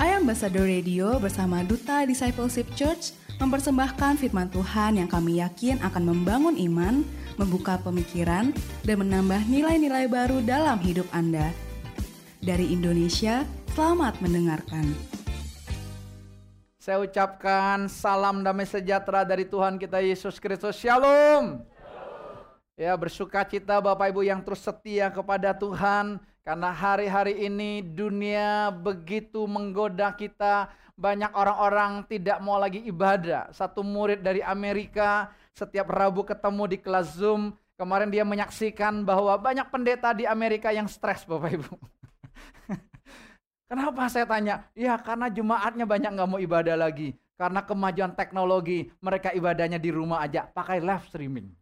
Ambassador Radio bersama Duta Discipleship Church mempersembahkan firman Tuhan yang kami yakin akan membangun iman, membuka pemikiran, dan menambah nilai-nilai baru dalam hidup Anda. Dari Indonesia, selamat mendengarkan. Saya ucapkan salam damai sejahtera dari Tuhan kita Yesus Kristus. Shalom. Ya, bersuka cita Bapak Ibu yang terus setia kepada Tuhan karena hari-hari ini dunia begitu menggoda kita, banyak orang-orang tidak mau lagi ibadah. Satu murid dari Amerika setiap Rabu ketemu di kelas Zoom, kemarin dia menyaksikan bahwa banyak pendeta di Amerika yang stres Bapak Ibu. Kenapa saya tanya? Ya karena jemaatnya banyak nggak mau ibadah lagi. Karena kemajuan teknologi, mereka ibadahnya di rumah aja, pakai live streaming.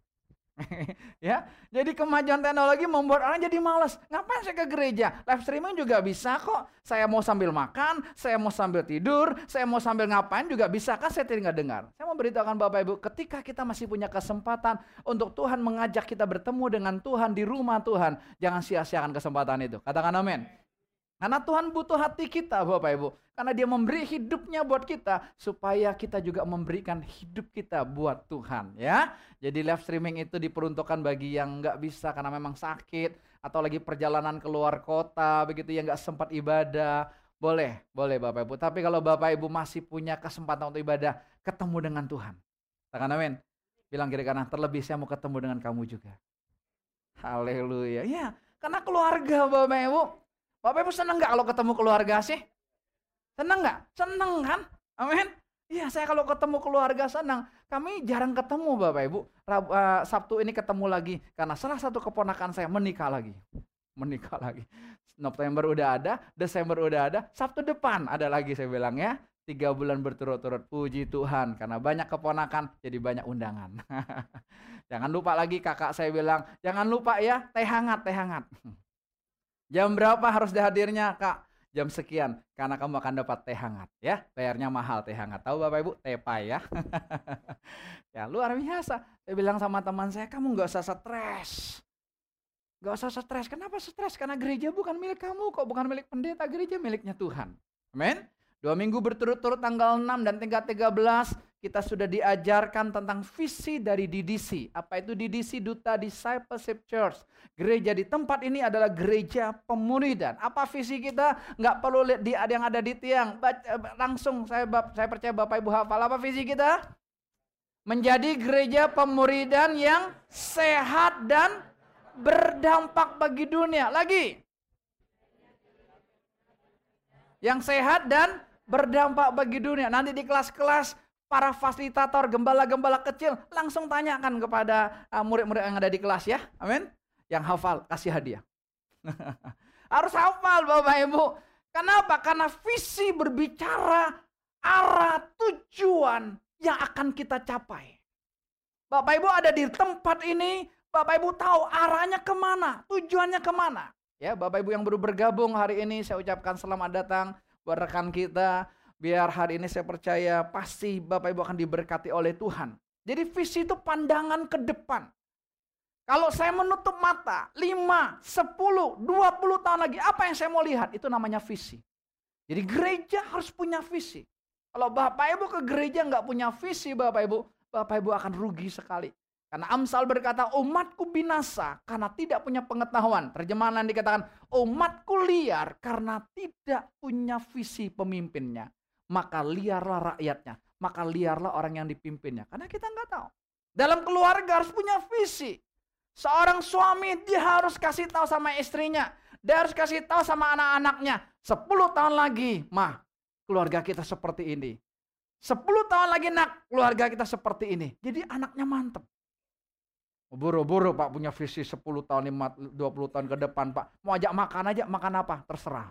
ya, jadi kemajuan teknologi membuat orang jadi malas. Ngapain saya ke gereja? Live streaming juga bisa kok. Saya mau sambil makan, saya mau sambil tidur, saya mau sambil ngapain juga bisa kan saya tidak dengar. Saya mau beritahukan Bapak Ibu, ketika kita masih punya kesempatan untuk Tuhan mengajak kita bertemu dengan Tuhan di rumah Tuhan, jangan sia-siakan kesempatan itu. Katakan amin. Karena Tuhan butuh hati kita Bapak Ibu. Karena dia memberi hidupnya buat kita. Supaya kita juga memberikan hidup kita buat Tuhan ya. Jadi live streaming itu diperuntukkan bagi yang nggak bisa karena memang sakit. Atau lagi perjalanan keluar kota begitu yang nggak sempat ibadah. Boleh, boleh Bapak Ibu. Tapi kalau Bapak Ibu masih punya kesempatan untuk ibadah. Ketemu dengan Tuhan. Katakan amin. Bilang kiri kanan, terlebih saya mau ketemu dengan kamu juga. Haleluya. Ya, karena keluarga Bapak Ibu Bapak Ibu senang nggak kalau ketemu keluarga sih? Senang nggak? Senang kan? Amin. Iya, saya kalau ketemu keluarga senang. Kami jarang ketemu Bapak Ibu. Rabu, uh, Sabtu ini ketemu lagi karena salah satu keponakan saya menikah lagi. Menikah lagi. November udah ada, Desember udah ada, Sabtu depan ada lagi saya bilang ya. Tiga bulan berturut-turut, puji Tuhan. Karena banyak keponakan, jadi banyak undangan. jangan lupa lagi kakak saya bilang, jangan lupa ya, teh hangat, teh hangat. Jam berapa harus dihadirnya, Kak? Jam sekian, karena kamu akan dapat teh hangat ya. Bayarnya mahal teh hangat. Tahu Bapak Ibu? Teh pai ya. ya luar biasa. Saya bilang sama teman saya, kamu nggak usah stres. Gak usah stres. Kenapa stres? Karena gereja bukan milik kamu kok, bukan milik pendeta. Gereja miliknya Tuhan. Amin. Dua minggu berturut-turut tanggal 6 dan tingkat 13 kita sudah diajarkan tentang visi dari DDC. Apa itu DDC? Duta Discipleship Church. Gereja di tempat ini adalah gereja pemuridan. Apa visi kita? Nggak perlu lihat di yang ada di tiang. Baca, langsung saya saya percaya Bapak Ibu hafal apa visi kita? Menjadi gereja pemuridan yang sehat dan berdampak bagi dunia. Lagi. Yang sehat dan berdampak bagi dunia. Nanti di kelas-kelas para fasilitator, gembala-gembala kecil langsung tanyakan kepada uh, murid-murid yang ada di kelas ya. Amin. Yang hafal kasih hadiah. Harus hafal Bapak Ibu. Kenapa? Karena visi berbicara arah tujuan yang akan kita capai. Bapak Ibu ada di tempat ini, Bapak Ibu tahu arahnya ke mana, tujuannya ke mana. Ya, Bapak Ibu yang baru bergabung hari ini, saya ucapkan selamat datang buat rekan kita, Biar hari ini saya percaya pasti Bapak Ibu akan diberkati oleh Tuhan. Jadi visi itu pandangan ke depan. Kalau saya menutup mata 5, 10, 20 tahun lagi, apa yang saya mau lihat? Itu namanya visi. Jadi gereja harus punya visi. Kalau Bapak Ibu ke gereja nggak punya visi Bapak Ibu, Bapak Ibu akan rugi sekali. Karena Amsal berkata, umatku binasa karena tidak punya pengetahuan. Terjemahan dikatakan, umatku liar karena tidak punya visi pemimpinnya maka liarlah rakyatnya, maka liarlah orang yang dipimpinnya. Karena kita nggak tahu. Dalam keluarga harus punya visi. Seorang suami dia harus kasih tahu sama istrinya, dia harus kasih tahu sama anak-anaknya. Sepuluh tahun lagi, mah, keluarga kita seperti ini. Sepuluh tahun lagi nak, keluarga kita seperti ini. Jadi anaknya mantep. Buru-buru Pak punya visi 10 tahun, 20 tahun ke depan Pak. Mau ajak makan aja, makan apa? Terserah.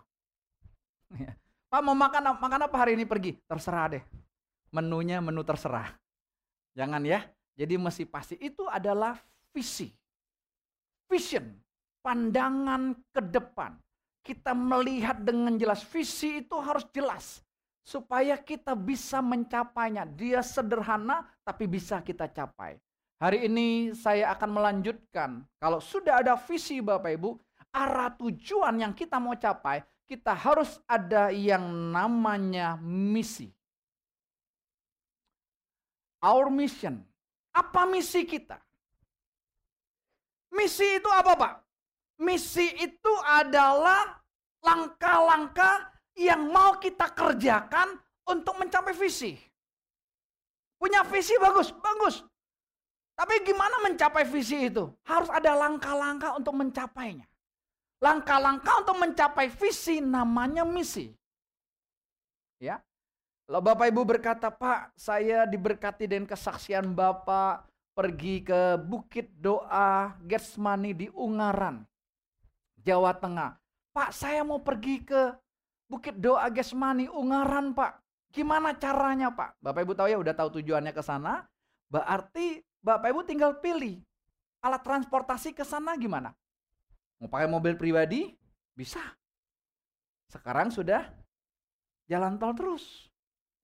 Pak mau makan makan apa hari ini pergi? Terserah deh. Menunya menu terserah. Jangan ya. Jadi mesti pasti itu adalah visi. Vision. Pandangan ke depan. Kita melihat dengan jelas. Visi itu harus jelas. Supaya kita bisa mencapainya. Dia sederhana tapi bisa kita capai. Hari ini saya akan melanjutkan. Kalau sudah ada visi Bapak Ibu, arah tujuan yang kita mau capai, kita harus ada yang namanya misi. Our mission. Apa misi kita? Misi itu apa, Pak? Misi itu adalah langkah-langkah yang mau kita kerjakan untuk mencapai visi. Punya visi bagus, bagus. Tapi gimana mencapai visi itu? Harus ada langkah-langkah untuk mencapainya. Langkah-langkah untuk mencapai visi namanya misi. Ya. Kalau Bapak Ibu berkata, "Pak, saya diberkati dengan kesaksian Bapak pergi ke Bukit Doa Getsemani di Ungaran, Jawa Tengah. Pak, saya mau pergi ke Bukit Doa Getsemani Ungaran, Pak. Gimana caranya, Pak?" Bapak Ibu tahu ya, udah tahu tujuannya ke sana. Berarti Bapak Ibu tinggal pilih alat transportasi ke sana gimana? Mau pakai mobil pribadi? Bisa. Sekarang sudah jalan tol terus.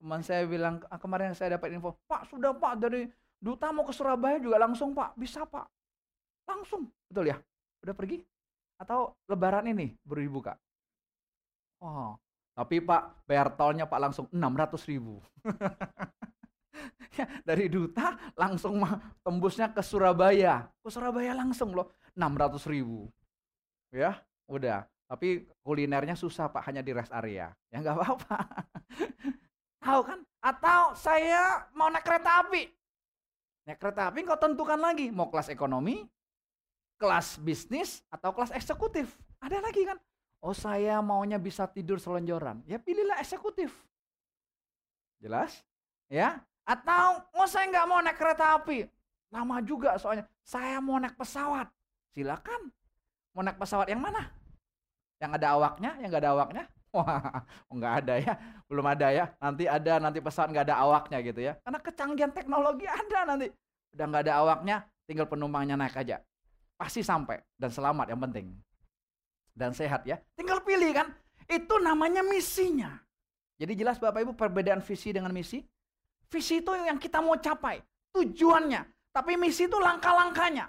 Teman saya bilang, ah, kemarin saya dapat info, Pak sudah Pak dari Duta mau ke Surabaya juga langsung Pak. Bisa Pak. Langsung. Betul ya? Udah pergi? Atau lebaran ini baru dibuka? Oh, tapi Pak bayar tolnya Pak langsung 600 ribu. dari Duta langsung tembusnya ke Surabaya. Ke Surabaya langsung loh 600 ribu ya udah. Tapi kulinernya susah pak hanya di rest area. Ya nggak apa-apa. Tahu kan? Atau saya mau naik kereta api. Naik kereta api kau tentukan lagi. Mau kelas ekonomi kelas bisnis atau kelas eksekutif. Ada lagi kan? Oh saya maunya bisa tidur selonjoran. Ya pilihlah eksekutif. Jelas? Ya? Atau oh saya nggak mau naik kereta api. Lama juga soalnya. Saya mau naik pesawat. Silakan Mau naik pesawat yang mana? Yang ada awaknya, yang nggak ada awaknya? Wah, nggak ada ya, belum ada ya. Nanti ada, nanti pesawat nggak ada awaknya gitu ya. Karena kecanggihan teknologi ada nanti. Udah nggak ada awaknya, tinggal penumpangnya naik aja. Pasti sampai dan selamat yang penting. Dan sehat ya. Tinggal pilih kan. Itu namanya misinya. Jadi jelas Bapak Ibu perbedaan visi dengan misi. Visi itu yang kita mau capai, tujuannya. Tapi misi itu langkah-langkahnya.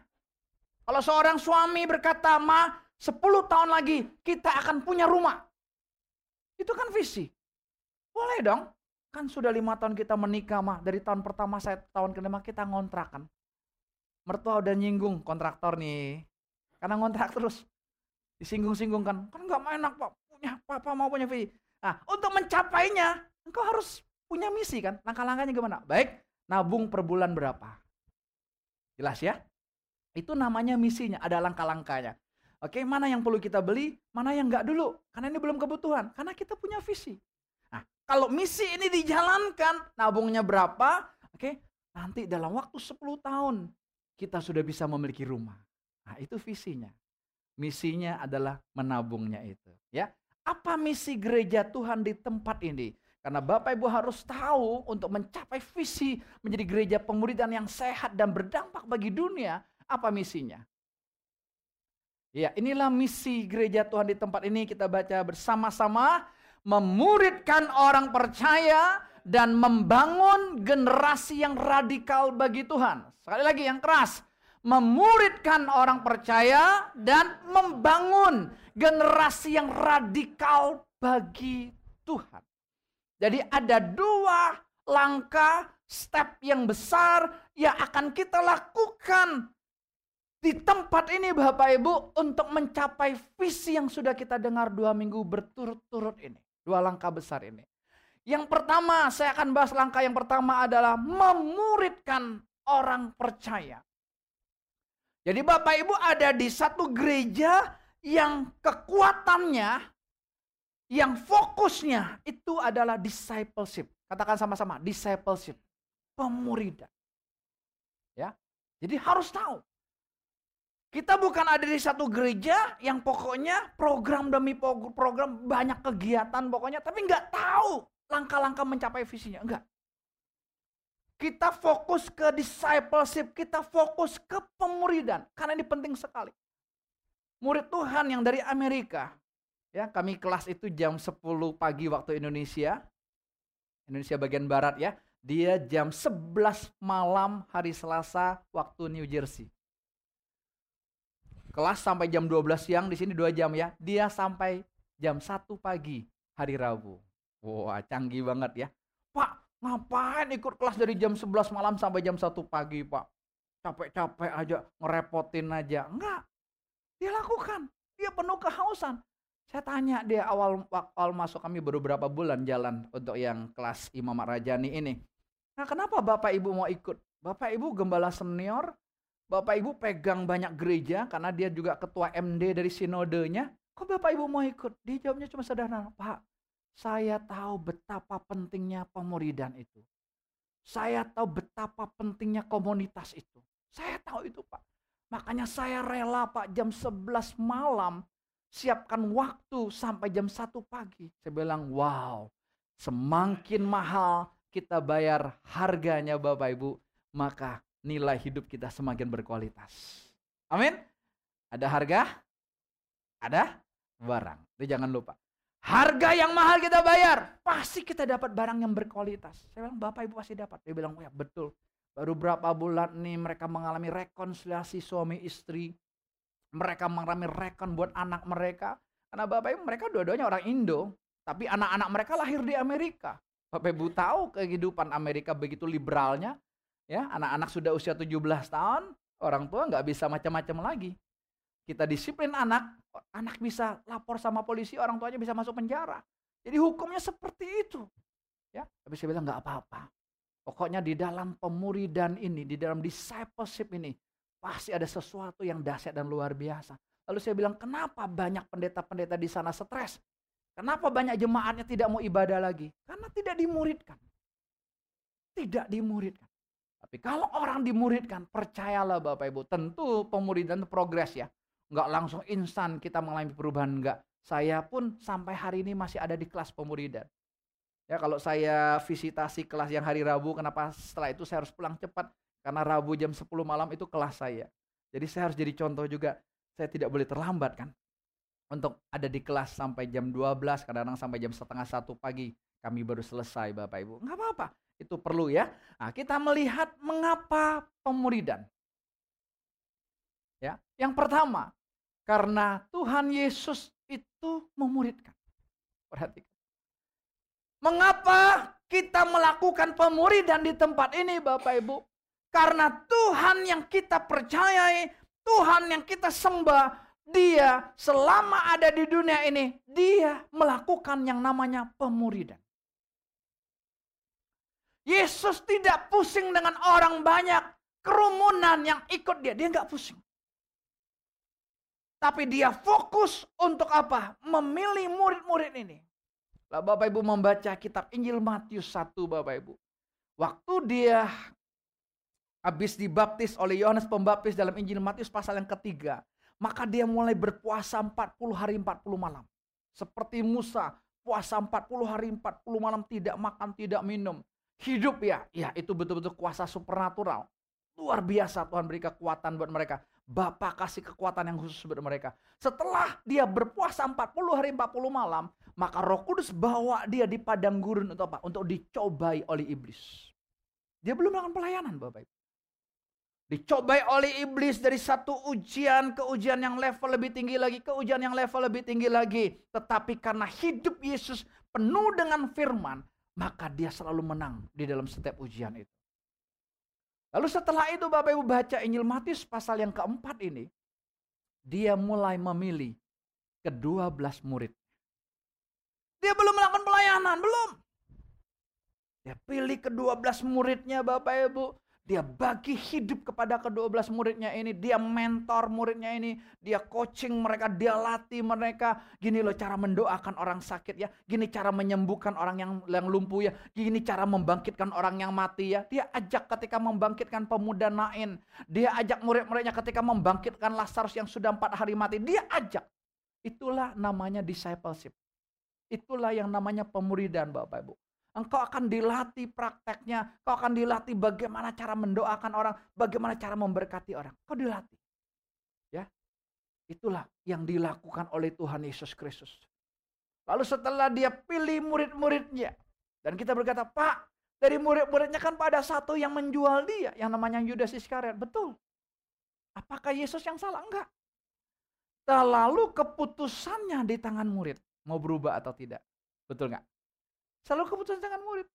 Kalau seorang suami berkata, ma 10 tahun lagi kita akan punya rumah. Itu kan visi. Boleh dong. Kan sudah lima tahun kita menikah mah. Dari tahun pertama saya tahun kelima kita ngontrakan. Mertua udah nyinggung kontraktor nih. Karena ngontrak terus. Disinggung-singgung kan. Kan gak enak pak. Punya papa mau punya visi. Nah untuk mencapainya. Engkau harus punya misi kan. Langkah-langkahnya gimana? Baik. Nabung per bulan berapa? Jelas ya? Itu namanya misinya, ada langkah-langkahnya. Oke, mana yang perlu kita beli, mana yang enggak dulu. Karena ini belum kebutuhan, karena kita punya visi. Nah, kalau misi ini dijalankan, nabungnya berapa? Oke, nanti dalam waktu 10 tahun kita sudah bisa memiliki rumah. Nah, itu visinya. Misinya adalah menabungnya itu, ya. Apa misi gereja Tuhan di tempat ini? Karena Bapak Ibu harus tahu untuk mencapai visi menjadi gereja pemuridan yang sehat dan berdampak bagi dunia, apa misinya? Ya, inilah misi gereja Tuhan di tempat ini kita baca bersama-sama memuridkan orang percaya dan membangun generasi yang radikal bagi Tuhan. Sekali lagi yang keras, memuridkan orang percaya dan membangun generasi yang radikal bagi Tuhan. Jadi ada dua langkah step yang besar yang akan kita lakukan di tempat ini Bapak Ibu untuk mencapai visi yang sudah kita dengar dua minggu berturut-turut ini. Dua langkah besar ini. Yang pertama, saya akan bahas langkah yang pertama adalah memuridkan orang percaya. Jadi Bapak Ibu ada di satu gereja yang kekuatannya, yang fokusnya itu adalah discipleship. Katakan sama-sama, discipleship. Pemuridan. Ya. Jadi harus tahu kita bukan ada di satu gereja yang pokoknya program demi program banyak kegiatan pokoknya, tapi nggak tahu langkah-langkah mencapai visinya, enggak. Kita fokus ke discipleship, kita fokus ke pemuridan, karena ini penting sekali. Murid Tuhan yang dari Amerika, ya kami kelas itu jam 10 pagi waktu Indonesia, Indonesia bagian barat ya, dia jam 11 malam hari Selasa waktu New Jersey kelas sampai jam 12 siang di sini dua jam ya. Dia sampai jam 1 pagi hari Rabu. Wah, canggih banget ya. Pak, ngapain ikut kelas dari jam 11 malam sampai jam 1 pagi, Pak? Capek-capek aja, ngerepotin aja. Enggak. Dia lakukan. Dia penuh kehausan. Saya tanya dia awal awal masuk kami baru berapa bulan jalan untuk yang kelas Imam Rajani ini. Nah, kenapa Bapak Ibu mau ikut? Bapak Ibu gembala senior, Bapak Ibu pegang banyak gereja karena dia juga ketua MD dari sinodenya. Kok Bapak Ibu mau ikut? Dia jawabnya cuma sederhana, Pak, saya tahu betapa pentingnya pemuridan itu. Saya tahu betapa pentingnya komunitas itu. Saya tahu itu Pak. Makanya saya rela Pak jam 11 malam siapkan waktu sampai jam 1 pagi. Saya bilang, wow, semakin mahal kita bayar harganya Bapak Ibu, maka nilai hidup kita semakin berkualitas. Amin. Ada harga? Ada barang. Itu jangan lupa. Harga yang mahal kita bayar, pasti kita dapat barang yang berkualitas. Saya bilang, Bapak Ibu pasti dapat. Dia bilang, oh ya betul. Baru berapa bulan nih mereka mengalami rekonsiliasi suami istri. Mereka mengalami rekon buat anak mereka. Karena Bapak Ibu mereka dua-duanya orang Indo. Tapi anak-anak mereka lahir di Amerika. Bapak Ibu tahu kehidupan Amerika begitu liberalnya. Ya, anak-anak sudah usia 17 tahun, orang tua nggak bisa macam-macam lagi. Kita disiplin anak, anak bisa lapor sama polisi, orang tuanya bisa masuk penjara. Jadi hukumnya seperti itu. Ya, tapi saya bilang nggak apa-apa. Pokoknya di dalam pemuridan ini, di dalam discipleship ini, pasti ada sesuatu yang dahsyat dan luar biasa. Lalu saya bilang, kenapa banyak pendeta-pendeta di sana stres? Kenapa banyak jemaatnya tidak mau ibadah lagi? Karena tidak dimuridkan. Tidak dimuridkan. Tapi kalau orang dimuridkan, percayalah Bapak Ibu, tentu pemuridan itu progres ya nggak langsung instan kita mengalami perubahan nggak. Saya pun sampai hari ini masih ada di kelas pemuridan. Ya kalau saya visitasi kelas yang hari Rabu, kenapa setelah itu saya harus pulang cepat? Karena Rabu jam 10 malam itu kelas saya. Jadi saya harus jadi contoh juga. Saya tidak boleh terlambat kan. Untuk ada di kelas sampai jam 12, kadang-kadang sampai jam setengah satu pagi. Kami baru selesai Bapak Ibu. Nggak apa-apa. Itu perlu ya. Nah, kita melihat mengapa pemuridan. Ya, yang pertama, karena Tuhan Yesus itu memuridkan. Perhatikan. Mengapa kita melakukan pemuridan di tempat ini Bapak Ibu? Karena Tuhan yang kita percayai, Tuhan yang kita sembah, dia selama ada di dunia ini, dia melakukan yang namanya pemuridan. Yesus tidak pusing dengan orang banyak, kerumunan yang ikut dia, dia nggak pusing. Tapi dia fokus untuk apa? Memilih murid-murid ini. Lah Bapak Ibu membaca kitab Injil Matius 1 Bapak Ibu. Waktu dia habis dibaptis oleh Yohanes Pembaptis dalam Injil Matius pasal yang ketiga. Maka dia mulai berpuasa 40 hari 40 malam. Seperti Musa, puasa 40 hari 40 malam tidak makan, tidak minum. Hidup ya, ya itu betul-betul kuasa supernatural. Luar biasa Tuhan beri kekuatan buat mereka. Bapak kasih kekuatan yang khusus buat mereka. Setelah dia berpuasa 40 hari 40 malam, maka Roh Kudus bawa dia di padang gurun untuk apa? Untuk dicobai oleh iblis. Dia belum melakukan pelayanan, Bapak Ibu. Dicobai oleh iblis dari satu ujian ke ujian yang level lebih tinggi lagi, ke ujian yang level lebih tinggi lagi. Tetapi karena hidup Yesus penuh dengan firman, maka dia selalu menang di dalam setiap ujian itu. Lalu setelah itu Bapak Ibu baca Injil Matius pasal yang keempat ini. Dia mulai memilih kedua belas murid. Dia belum melakukan pelayanan, belum. Dia pilih kedua belas muridnya Bapak Ibu. Dia bagi hidup kepada kedua belas muridnya ini. Dia mentor muridnya ini. Dia coaching mereka. Dia latih mereka. Gini loh cara mendoakan orang sakit ya. Gini cara menyembuhkan orang yang, yang lumpuh ya. Gini cara membangkitkan orang yang mati ya. Dia ajak ketika membangkitkan pemuda Nain. Dia ajak murid-muridnya ketika membangkitkan Lazarus yang sudah empat hari mati. Dia ajak. Itulah namanya discipleship. Itulah yang namanya pemuridan Bapak Ibu. Engkau akan dilatih prakteknya. Engkau akan dilatih bagaimana cara mendoakan orang. Bagaimana cara memberkati orang. Kau dilatih. Ya, Itulah yang dilakukan oleh Tuhan Yesus Kristus. Lalu setelah dia pilih murid-muridnya. Dan kita berkata, Pak, dari murid-muridnya kan pada satu yang menjual dia. Yang namanya Yudas Iskariot. Betul. Apakah Yesus yang salah? Enggak. Lalu keputusannya di tangan murid. mau berubah atau tidak. Betul nggak? Selalu keputusan tangan murid.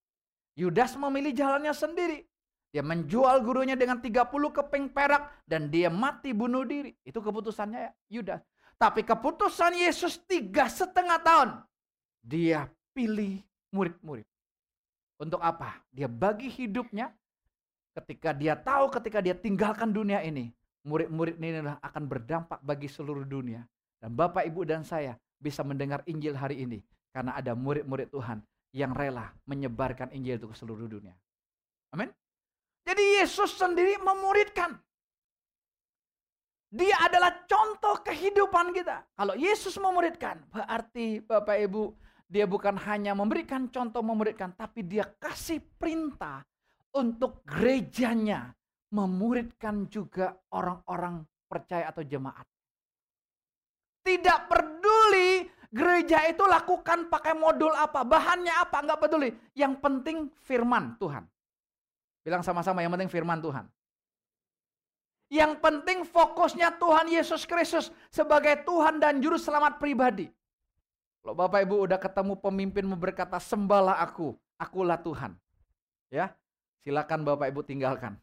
Yudas memilih jalannya sendiri. Dia menjual gurunya dengan 30 keping perak dan dia mati bunuh diri. Itu keputusannya ya, Yudas. Tapi keputusan Yesus tiga setengah tahun. Dia pilih murid-murid. Untuk apa? Dia bagi hidupnya ketika dia tahu ketika dia tinggalkan dunia ini. Murid-murid ini akan berdampak bagi seluruh dunia. Dan Bapak, Ibu, dan saya bisa mendengar Injil hari ini. Karena ada murid-murid Tuhan yang rela menyebarkan Injil itu ke seluruh dunia. Amin. Jadi Yesus sendiri memuridkan. Dia adalah contoh kehidupan kita. Kalau Yesus memuridkan, berarti Bapak Ibu, dia bukan hanya memberikan contoh memuridkan, tapi dia kasih perintah untuk gerejanya memuridkan juga orang-orang percaya atau jemaat. Tidak peduli gereja itu lakukan pakai modul apa, bahannya apa, nggak peduli. Yang penting firman Tuhan. Bilang sama-sama yang penting firman Tuhan. Yang penting fokusnya Tuhan Yesus Kristus sebagai Tuhan dan Juru Selamat pribadi. Kalau Bapak Ibu udah ketemu pemimpin berkata sembahlah aku, akulah Tuhan. Ya, silakan Bapak Ibu tinggalkan.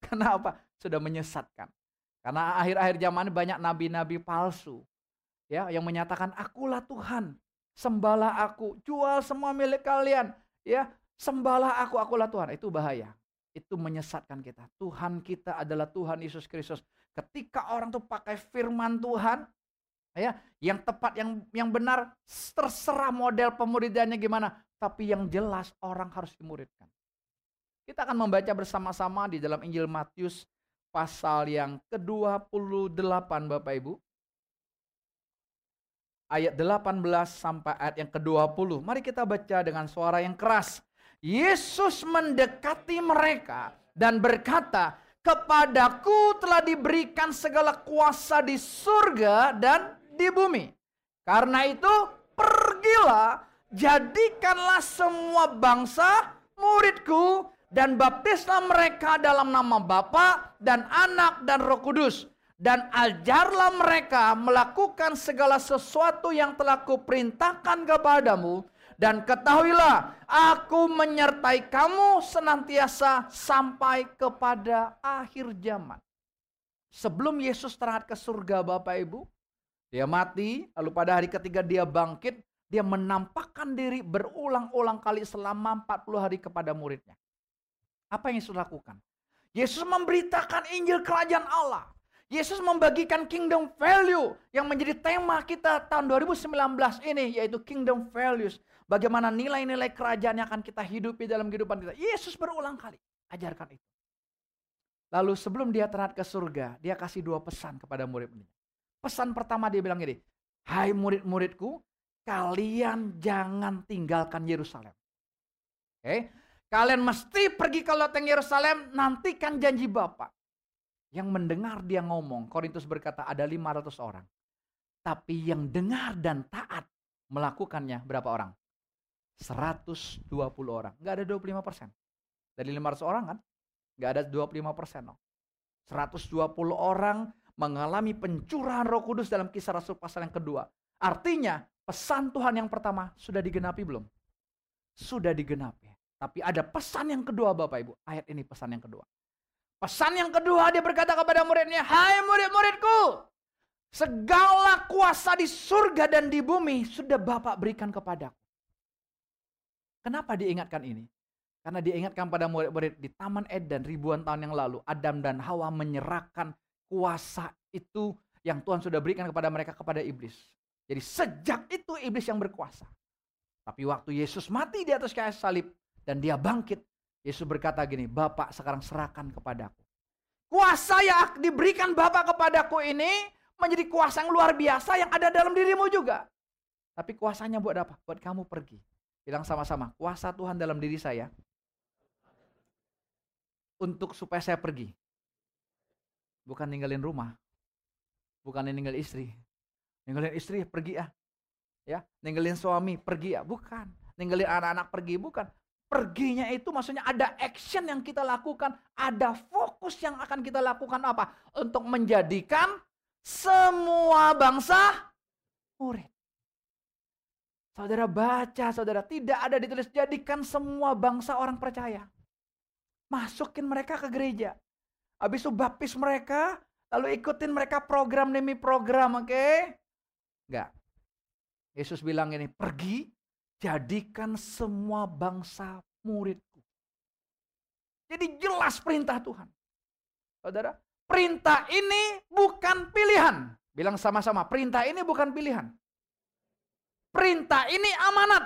Kenapa? Sudah menyesatkan. Karena akhir-akhir zaman banyak nabi-nabi palsu. Ya, yang menyatakan akulah Tuhan. Sembahlah aku, jual semua milik kalian. Ya, Sembahlah aku, akulah Tuhan. Itu bahaya. Itu menyesatkan kita. Tuhan kita adalah Tuhan Yesus Kristus. Ketika orang tuh pakai firman Tuhan, ya, yang tepat, yang yang benar, terserah model pemuridannya gimana. Tapi yang jelas orang harus dimuridkan. Kita akan membaca bersama-sama di dalam Injil Matius pasal yang ke-28 Bapak Ibu. Ayat 18 sampai ayat yang ke-20. Mari kita baca dengan suara yang keras. Yesus mendekati mereka dan berkata, "Kepadaku telah diberikan segala kuasa di surga dan di bumi. Karena itu, pergilah, jadikanlah semua bangsa muridku dan baptislah mereka dalam nama Bapa dan Anak dan Roh Kudus." Dan ajarlah mereka melakukan segala sesuatu yang telah kuperintahkan kepadamu dan ketahuilah, aku menyertai kamu senantiasa sampai kepada akhir zaman. Sebelum Yesus terangkat ke surga Bapak Ibu, dia mati, lalu pada hari ketiga dia bangkit, dia menampakkan diri berulang-ulang kali selama 40 hari kepada muridnya. Apa yang Yesus lakukan? Yesus memberitakan Injil kerajaan Allah. Yesus membagikan kingdom value yang menjadi tema kita tahun 2019 ini yaitu kingdom values. Bagaimana nilai-nilai kerajaan yang akan kita hidupi dalam kehidupan kita. Yesus berulang kali ajarkan itu. Lalu sebelum dia terangkat ke surga, dia kasih dua pesan kepada murid-muridnya. Pesan pertama dia bilang gini, Hai murid-muridku, kalian jangan tinggalkan Yerusalem. Oke, okay? kalian mesti pergi ke loteng Yerusalem, nantikan janji Bapak. Yang mendengar dia ngomong, Korintus berkata ada 500 orang. Tapi yang dengar dan taat melakukannya berapa orang? 120 orang. Nggak ada 25 persen. Dari 500 orang kan? Nggak ada 25 persen. No. 120 orang mengalami pencurahan roh kudus dalam kisah Rasul pasal yang kedua. Artinya pesan Tuhan yang pertama sudah digenapi belum? Sudah digenapi. Tapi ada pesan yang kedua Bapak Ibu. Ayat ini pesan yang kedua. Pesan yang kedua dia berkata kepada muridnya, Hai murid-muridku, segala kuasa di surga dan di bumi sudah Bapak berikan kepadaku. Kenapa diingatkan ini? Karena diingatkan pada murid-murid di Taman Eden ribuan tahun yang lalu, Adam dan Hawa menyerahkan kuasa itu yang Tuhan sudah berikan kepada mereka kepada iblis. Jadi sejak itu iblis yang berkuasa. Tapi waktu Yesus mati di atas kayu salib dan dia bangkit, Yesus berkata gini, Bapak sekarang serahkan kepadaku. Kuasa yang diberikan Bapak kepadaku ini menjadi kuasa yang luar biasa yang ada dalam dirimu juga. Tapi kuasanya buat apa? Buat kamu pergi. Bilang sama-sama, kuasa Tuhan dalam diri saya untuk supaya saya pergi. Bukan ninggalin rumah. Bukan ninggal istri. Ninggalin istri pergi ya. Ya, ninggalin suami pergi ya, bukan. Ninggalin anak-anak pergi bukan. Perginya itu maksudnya ada action yang kita lakukan, ada fokus yang akan kita lakukan apa? Untuk menjadikan semua bangsa murid. Saudara baca, saudara tidak ada ditulis jadikan semua bangsa orang percaya. Masukin mereka ke gereja. Habis itu baptis mereka, lalu ikutin mereka program demi program, oke? Okay? Enggak. Yesus bilang ini, pergi jadikan semua bangsa muridku. Jadi jelas perintah Tuhan. Saudara, perintah ini bukan pilihan. Bilang sama-sama, perintah ini bukan pilihan. Perintah ini amanat.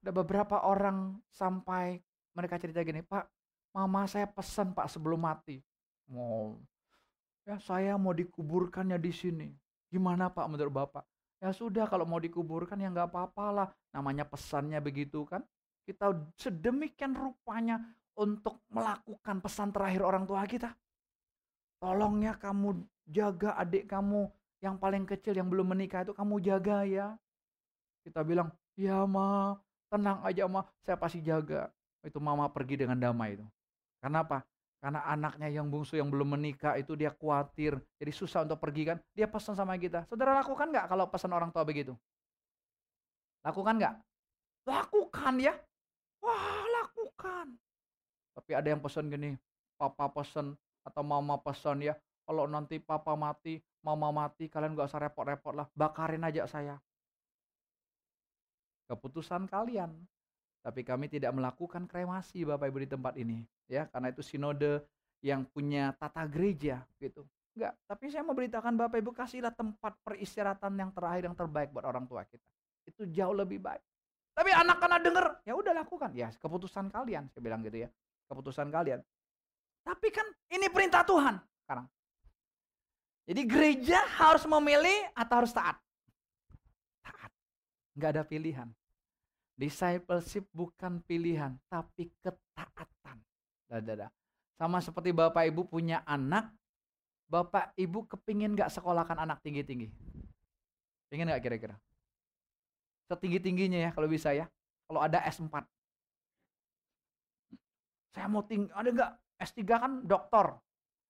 Ada beberapa orang sampai mereka cerita gini, Pak, mama saya pesan Pak sebelum mati. Mau, ya saya mau dikuburkannya di sini. Gimana Pak menurut Bapak? Ya sudah kalau mau dikuburkan ya nggak apa-apa lah. Namanya pesannya begitu kan. Kita sedemikian rupanya untuk melakukan pesan terakhir orang tua kita. Tolongnya kamu jaga adik kamu yang paling kecil yang belum menikah itu kamu jaga ya. Kita bilang, ya ma, tenang aja ma, saya pasti jaga. Itu mama pergi dengan damai itu. Karena apa? Karena anaknya yang bungsu yang belum menikah itu dia khawatir, jadi susah untuk pergi kan. Dia pesan sama kita. Saudara lakukan nggak kalau pesan orang tua begitu? Lakukan nggak? Lakukan ya. Wah lakukan. Tapi ada yang pesan gini, papa pesan atau mama pesan ya. Kalau nanti papa mati, mama mati, kalian nggak usah repot-repot lah. Bakarin aja saya. Keputusan kalian. Tapi kami tidak melakukan kremasi Bapak Ibu di tempat ini ya. Karena itu sinode yang punya tata gereja gitu. Enggak tapi saya mau beritakan Bapak Ibu kasihlah tempat peristirahatan yang terakhir yang terbaik buat orang tua kita. Itu jauh lebih baik. Tapi anak anak denger ya udah lakukan. Ya keputusan kalian saya bilang gitu ya. Keputusan kalian. Tapi kan ini perintah Tuhan sekarang. Jadi gereja harus memilih atau harus taat? Taat. Nggak ada pilihan Discipleship bukan pilihan, tapi ketaatan. Dada. Sama seperti Bapak Ibu punya anak, Bapak Ibu kepingin gak sekolahkan anak tinggi-tinggi? Pengen gak kira-kira? Setinggi-tingginya ya kalau bisa ya. Kalau ada S4. Saya mau tinggi, ada nggak S3 kan doktor.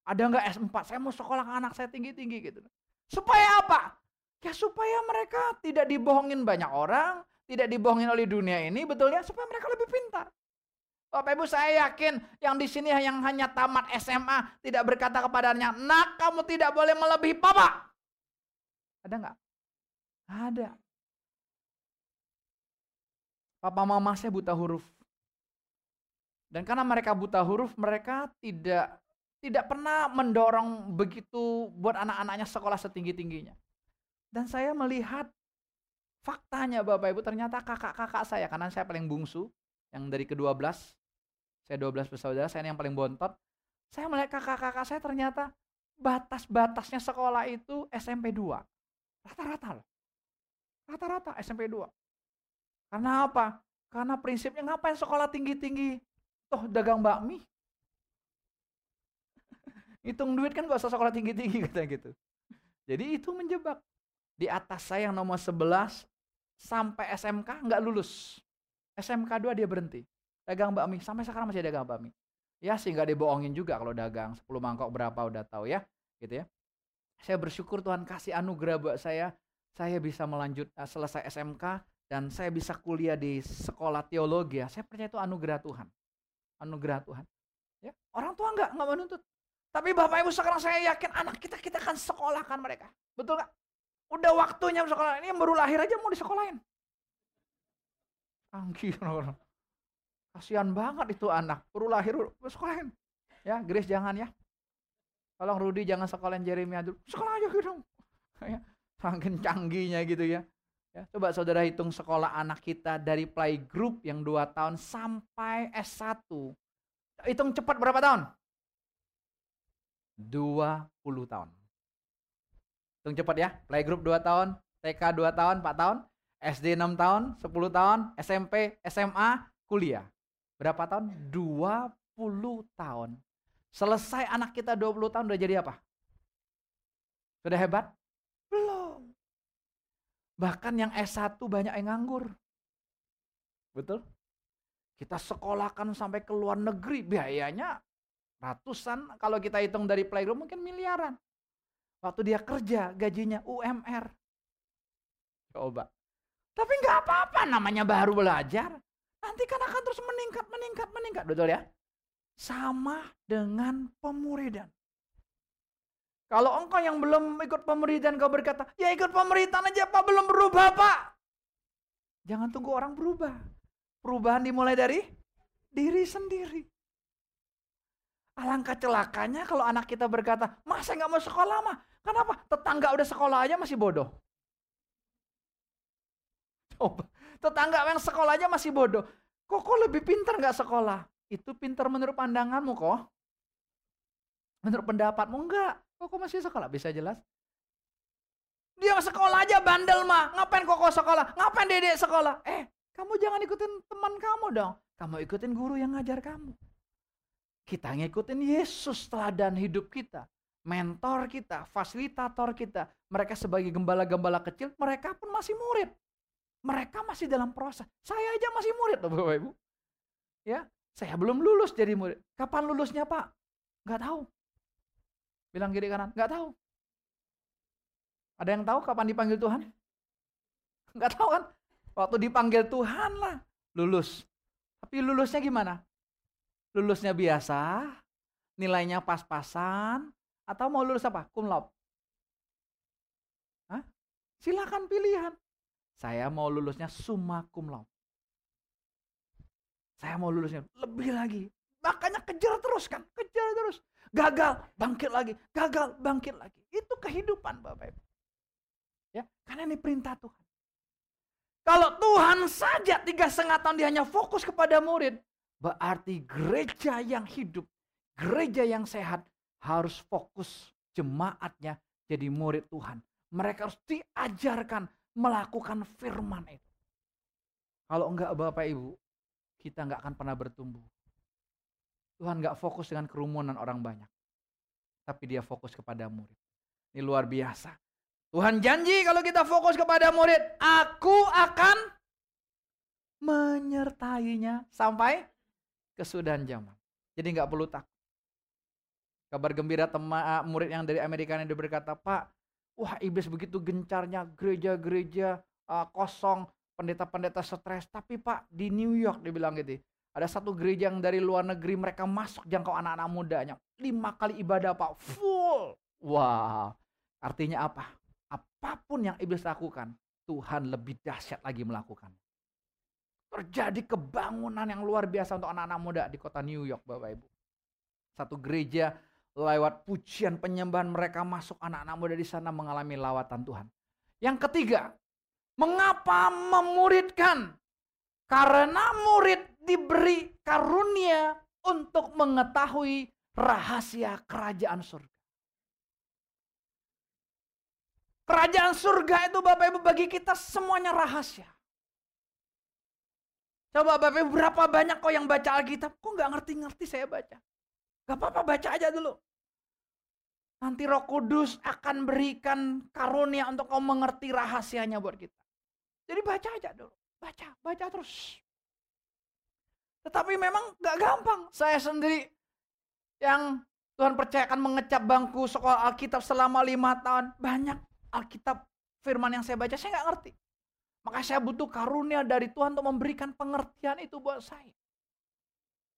Ada nggak S4? Saya mau sekolah anak saya tinggi-tinggi gitu. Supaya apa? Ya supaya mereka tidak dibohongin banyak orang, tidak dibohongin oleh dunia ini, betulnya supaya mereka lebih pintar. Bapak Ibu saya yakin yang di sini yang hanya tamat SMA tidak berkata kepadanya, nak kamu tidak boleh melebihi papa. Ada nggak? Ada. Papa mama saya buta huruf. Dan karena mereka buta huruf, mereka tidak tidak pernah mendorong begitu buat anak-anaknya sekolah setinggi-tingginya. Dan saya melihat faktanya Bapak Ibu ternyata kakak-kakak saya, karena saya paling bungsu, yang dari ke-12, saya 12 bersaudara, saya yang paling bontot. Saya melihat kakak-kakak saya ternyata batas-batasnya sekolah itu SMP 2. Rata-rata loh. Rata-rata SMP 2. Karena apa? Karena prinsipnya ngapain sekolah tinggi-tinggi? Toh dagang bakmi. Hitung duit kan gak usah sekolah tinggi-tinggi kata gitu. Jadi itu menjebak. Di atas saya yang nomor 11 sampai SMK nggak lulus. SMK 2 dia berhenti. Dagang bakmi. Sampai sekarang masih dagang bakmi. Ya sehingga dibohongin juga kalau dagang. 10 mangkok berapa udah tahu ya gitu ya. Saya bersyukur Tuhan kasih anugerah buat saya. Saya bisa melanjut uh, selesai SMK dan saya bisa kuliah di sekolah teologi ya. Saya percaya itu anugerah Tuhan. Anugerah Tuhan. Ya orang tua nggak nggak menuntut. Tapi bapak ibu sekarang saya yakin anak kita kita akan sekolahkan mereka. Betul nggak udah waktunya sekolah ini yang baru lahir aja mau disekolahin Angki orang Kasihan banget itu anak. Baru lahir, sekolahin. Ya, Grace jangan ya. Tolong Rudy jangan sekolahin Jeremia dulu. Sekolah aja gitu. Ya, saking canggihnya gitu ya. ya. Coba saudara hitung sekolah anak kita dari playgroup yang 2 tahun sampai S1. Hitung cepat berapa tahun? 20 tahun. Hitung cepat ya. Playgroup 2 tahun, TK 2 tahun, 4 tahun, SD 6 tahun, 10 tahun, SMP, SMA, kuliah. Berapa tahun? 20 tahun. Selesai anak kita 20 tahun udah jadi apa? Sudah hebat? Belum. Bahkan yang S1 banyak yang nganggur. Betul? Kita sekolahkan sampai ke luar negeri, biayanya ratusan. Kalau kita hitung dari playground mungkin miliaran. Waktu dia kerja, gajinya UMR. Coba. Tapi nggak apa-apa namanya baru belajar. Nanti kan akan terus meningkat, meningkat, meningkat. Betul ya? Sama dengan pemuridan. Kalau engkau yang belum ikut pemuridan kau berkata, ya ikut pemuridan aja Pak, belum berubah Pak. Jangan tunggu orang berubah. Perubahan dimulai dari diri sendiri. Alangkah celakanya kalau anak kita berkata, masa nggak mau sekolah mah? Kenapa? Tetangga udah sekolah aja masih bodoh. Coba, tetangga yang sekolah aja masih bodoh. Kok kok lebih pintar nggak sekolah? Itu pintar menurut pandanganmu kok. Menurut pendapatmu enggak. Kok kok masih sekolah? Bisa jelas? Dia sekolah aja bandel mah. Ngapain kok kok sekolah? Ngapain dedek sekolah? Eh, kamu jangan ikutin teman kamu dong. Kamu ikutin guru yang ngajar kamu. Kita ngikutin Yesus teladan hidup kita. Mentor kita, fasilitator kita. Mereka sebagai gembala-gembala kecil, mereka pun masih murid. Mereka masih dalam proses. Saya aja masih murid loh Bapak Ibu. Ya, saya belum lulus jadi murid. Kapan lulusnya Pak? Gak tahu. Bilang kiri kanan, nggak tahu. Ada yang tahu kapan dipanggil Tuhan? Nggak tahu kan? Waktu dipanggil Tuhan lah lulus. Tapi lulusnya gimana? Lulusnya biasa, nilainya pas-pasan, atau mau lulus apa? Cum laude. Hah? Silakan pilihan. Saya mau lulusnya summa cum laude. Saya mau lulusnya lebih lagi. Makanya kejar terus kan, kejar terus. Gagal, bangkit lagi. Gagal, bangkit lagi. Itu kehidupan Bapak Ibu. Ya, karena ini perintah Tuhan. Kalau Tuhan saja tiga setengah tahun dia hanya fokus kepada murid, berarti gereja yang hidup, gereja yang sehat harus fokus jemaatnya jadi murid Tuhan. Mereka harus diajarkan melakukan firman itu. Kalau enggak Bapak Ibu, kita enggak akan pernah bertumbuh. Tuhan gak fokus dengan kerumunan orang banyak. Tapi dia fokus kepada murid. Ini luar biasa. Tuhan janji kalau kita fokus kepada murid, aku akan menyertainya sampai kesudahan zaman. Jadi nggak perlu takut. Kabar gembira teman uh, murid yang dari Amerika ini berkata, Pak, wah iblis begitu gencarnya gereja-gereja uh, kosong, pendeta-pendeta stres. Tapi Pak di New York dibilang gitu, ada satu gereja yang dari luar negeri mereka masuk jangkau anak-anak mudanya. Lima kali ibadah Pak, full. Wow. artinya apa? Apa pun yang iblis lakukan, Tuhan lebih dahsyat lagi melakukan. Terjadi kebangunan yang luar biasa untuk anak-anak muda di kota New York, Bapak Ibu. Satu gereja lewat pujian penyembahan mereka masuk anak-anak muda di sana mengalami lawatan Tuhan. Yang ketiga, mengapa memuridkan? Karena murid diberi karunia untuk mengetahui rahasia kerajaan surga. Kerajaan surga itu Bapak Ibu bagi kita semuanya rahasia. Coba Bapak Ibu berapa banyak kok yang baca Alkitab? Kok nggak ngerti-ngerti saya baca? Gak apa-apa baca aja dulu. Nanti roh kudus akan berikan karunia untuk kau mengerti rahasianya buat kita. Jadi baca aja dulu. Baca, baca terus. Tetapi memang gak gampang. Saya sendiri yang Tuhan percayakan mengecap bangku sekolah Alkitab selama lima tahun. Banyak Alkitab firman yang saya baca, saya gak ngerti. Maka saya butuh karunia dari Tuhan untuk memberikan pengertian itu buat saya.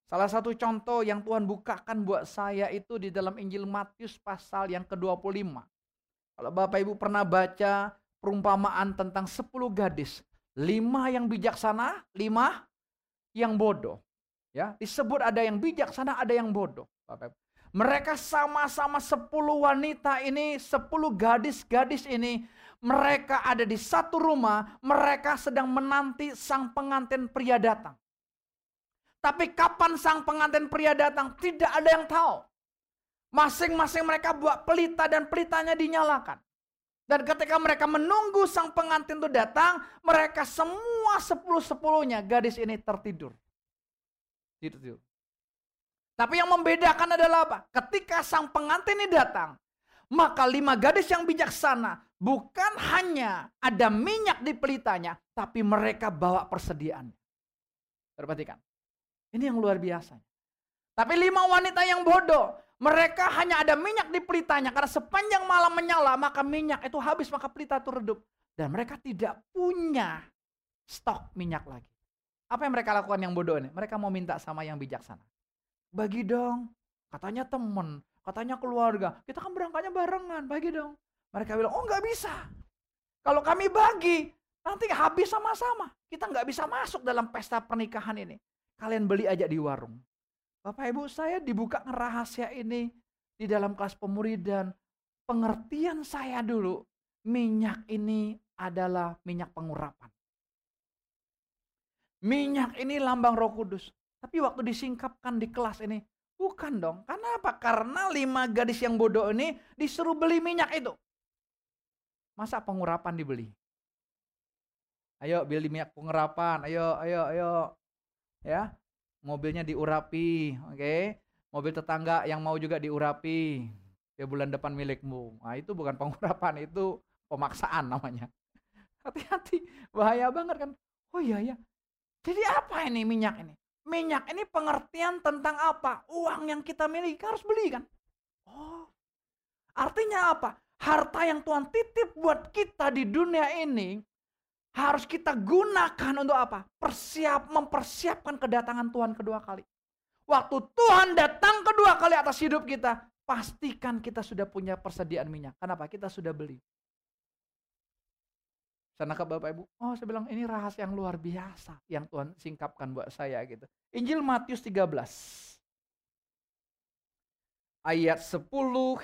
Salah satu contoh yang Tuhan bukakan buat saya itu di dalam Injil Matius pasal yang ke-25. Kalau Bapak Ibu pernah baca perumpamaan tentang 10 gadis. Lima yang bijaksana, lima yang bodoh. Ya, disebut ada yang bijaksana, ada yang bodoh. Mereka sama-sama sepuluh wanita ini, sepuluh gadis-gadis ini, mereka ada di satu rumah, mereka sedang menanti sang pengantin pria datang. Tapi kapan sang pengantin pria datang, tidak ada yang tahu. Masing-masing mereka buat pelita dan pelitanya dinyalakan. Dan ketika mereka menunggu sang pengantin itu datang, mereka semua sepuluh-sepuluhnya gadis ini tertidur. Tidur. Tapi yang membedakan adalah apa? Ketika sang pengantin ini datang, maka lima gadis yang bijaksana bukan hanya ada minyak di pelitanya, tapi mereka bawa persediaan. Perhatikan. Ini yang luar biasa. Tapi lima wanita yang bodoh, mereka hanya ada minyak di pelitanya karena sepanjang malam menyala maka minyak itu habis maka pelita itu redup. Dan mereka tidak punya stok minyak lagi. Apa yang mereka lakukan yang bodoh ini? Mereka mau minta sama yang bijaksana. Bagi dong. Katanya temen, katanya keluarga. Kita kan berangkatnya barengan, bagi dong. Mereka bilang, oh nggak bisa. Kalau kami bagi, nanti habis sama-sama. Kita nggak bisa masuk dalam pesta pernikahan ini. Kalian beli aja di warung. Bapak Ibu saya dibuka rahasia ini di dalam kelas pemuridan. Pengertian saya dulu, minyak ini adalah minyak pengurapan. Minyak ini lambang roh kudus. Tapi waktu disingkapkan di kelas ini, bukan dong. Kenapa? Karena lima gadis yang bodoh ini disuruh beli minyak itu. Masa pengurapan dibeli? Ayo beli minyak pengurapan, ayo, ayo, ayo. Ya, mobilnya diurapi, oke. Okay? Mobil tetangga yang mau juga diurapi. Ya bulan depan milikmu. Nah itu bukan pengurapan, itu pemaksaan namanya. Hati-hati, bahaya banget kan. Oh iya ya, jadi apa ini minyak ini? Minyak ini pengertian tentang apa? Uang yang kita miliki harus beli kan? Oh. Artinya apa? Harta yang Tuhan titip buat kita di dunia ini harus kita gunakan untuk apa? Persiap mempersiapkan kedatangan Tuhan kedua kali. Waktu Tuhan datang kedua kali atas hidup kita, pastikan kita sudah punya persediaan minyak. Kenapa? Kita sudah beli. Saya nangkap Bapak Ibu, oh saya bilang ini rahasia yang luar biasa yang Tuhan singkapkan buat saya gitu. Injil Matius 13 ayat 10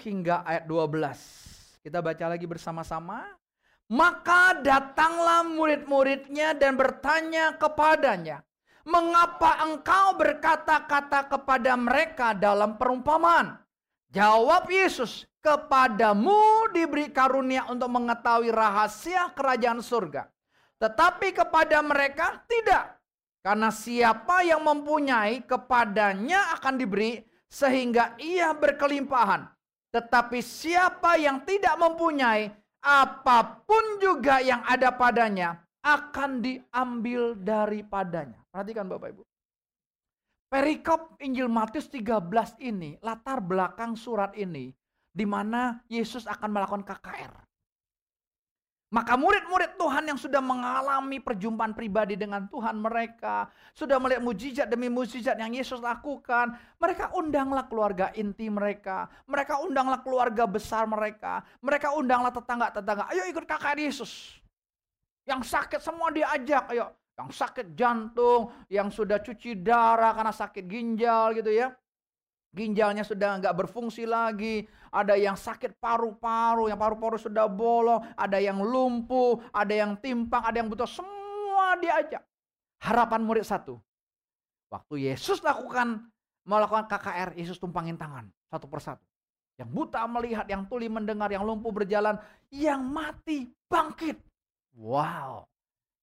hingga ayat 12. Kita baca lagi bersama-sama. Maka datanglah murid-muridnya dan bertanya kepadanya, "Mengapa engkau berkata-kata kepada mereka dalam perumpamaan?" Jawab Yesus, kepadamu diberi karunia untuk mengetahui rahasia kerajaan surga. Tetapi kepada mereka tidak. Karena siapa yang mempunyai kepadanya akan diberi sehingga ia berkelimpahan. Tetapi siapa yang tidak mempunyai apa pun juga yang ada padanya akan diambil daripadanya. Perhatikan Bapak Ibu. Perikop Injil Matius 13 ini, latar belakang surat ini di mana Yesus akan melakukan KKR. Maka murid-murid Tuhan yang sudah mengalami perjumpaan pribadi dengan Tuhan mereka, sudah melihat mujizat demi mujizat yang Yesus lakukan, mereka undanglah keluarga inti mereka, mereka undanglah keluarga besar mereka, mereka undanglah tetangga-tetangga, ayo ikut KKR Yesus. Yang sakit semua diajak, ayo. Yang sakit jantung, yang sudah cuci darah karena sakit ginjal gitu ya ginjalnya sudah nggak berfungsi lagi, ada yang sakit paru-paru, yang paru-paru sudah bolong, ada yang lumpuh, ada yang timpang, ada yang butuh, semua diajak. Harapan murid satu. Waktu Yesus lakukan melakukan KKR, Yesus tumpangin tangan satu persatu. Yang buta melihat, yang tuli mendengar, yang lumpuh berjalan, yang mati bangkit. Wow,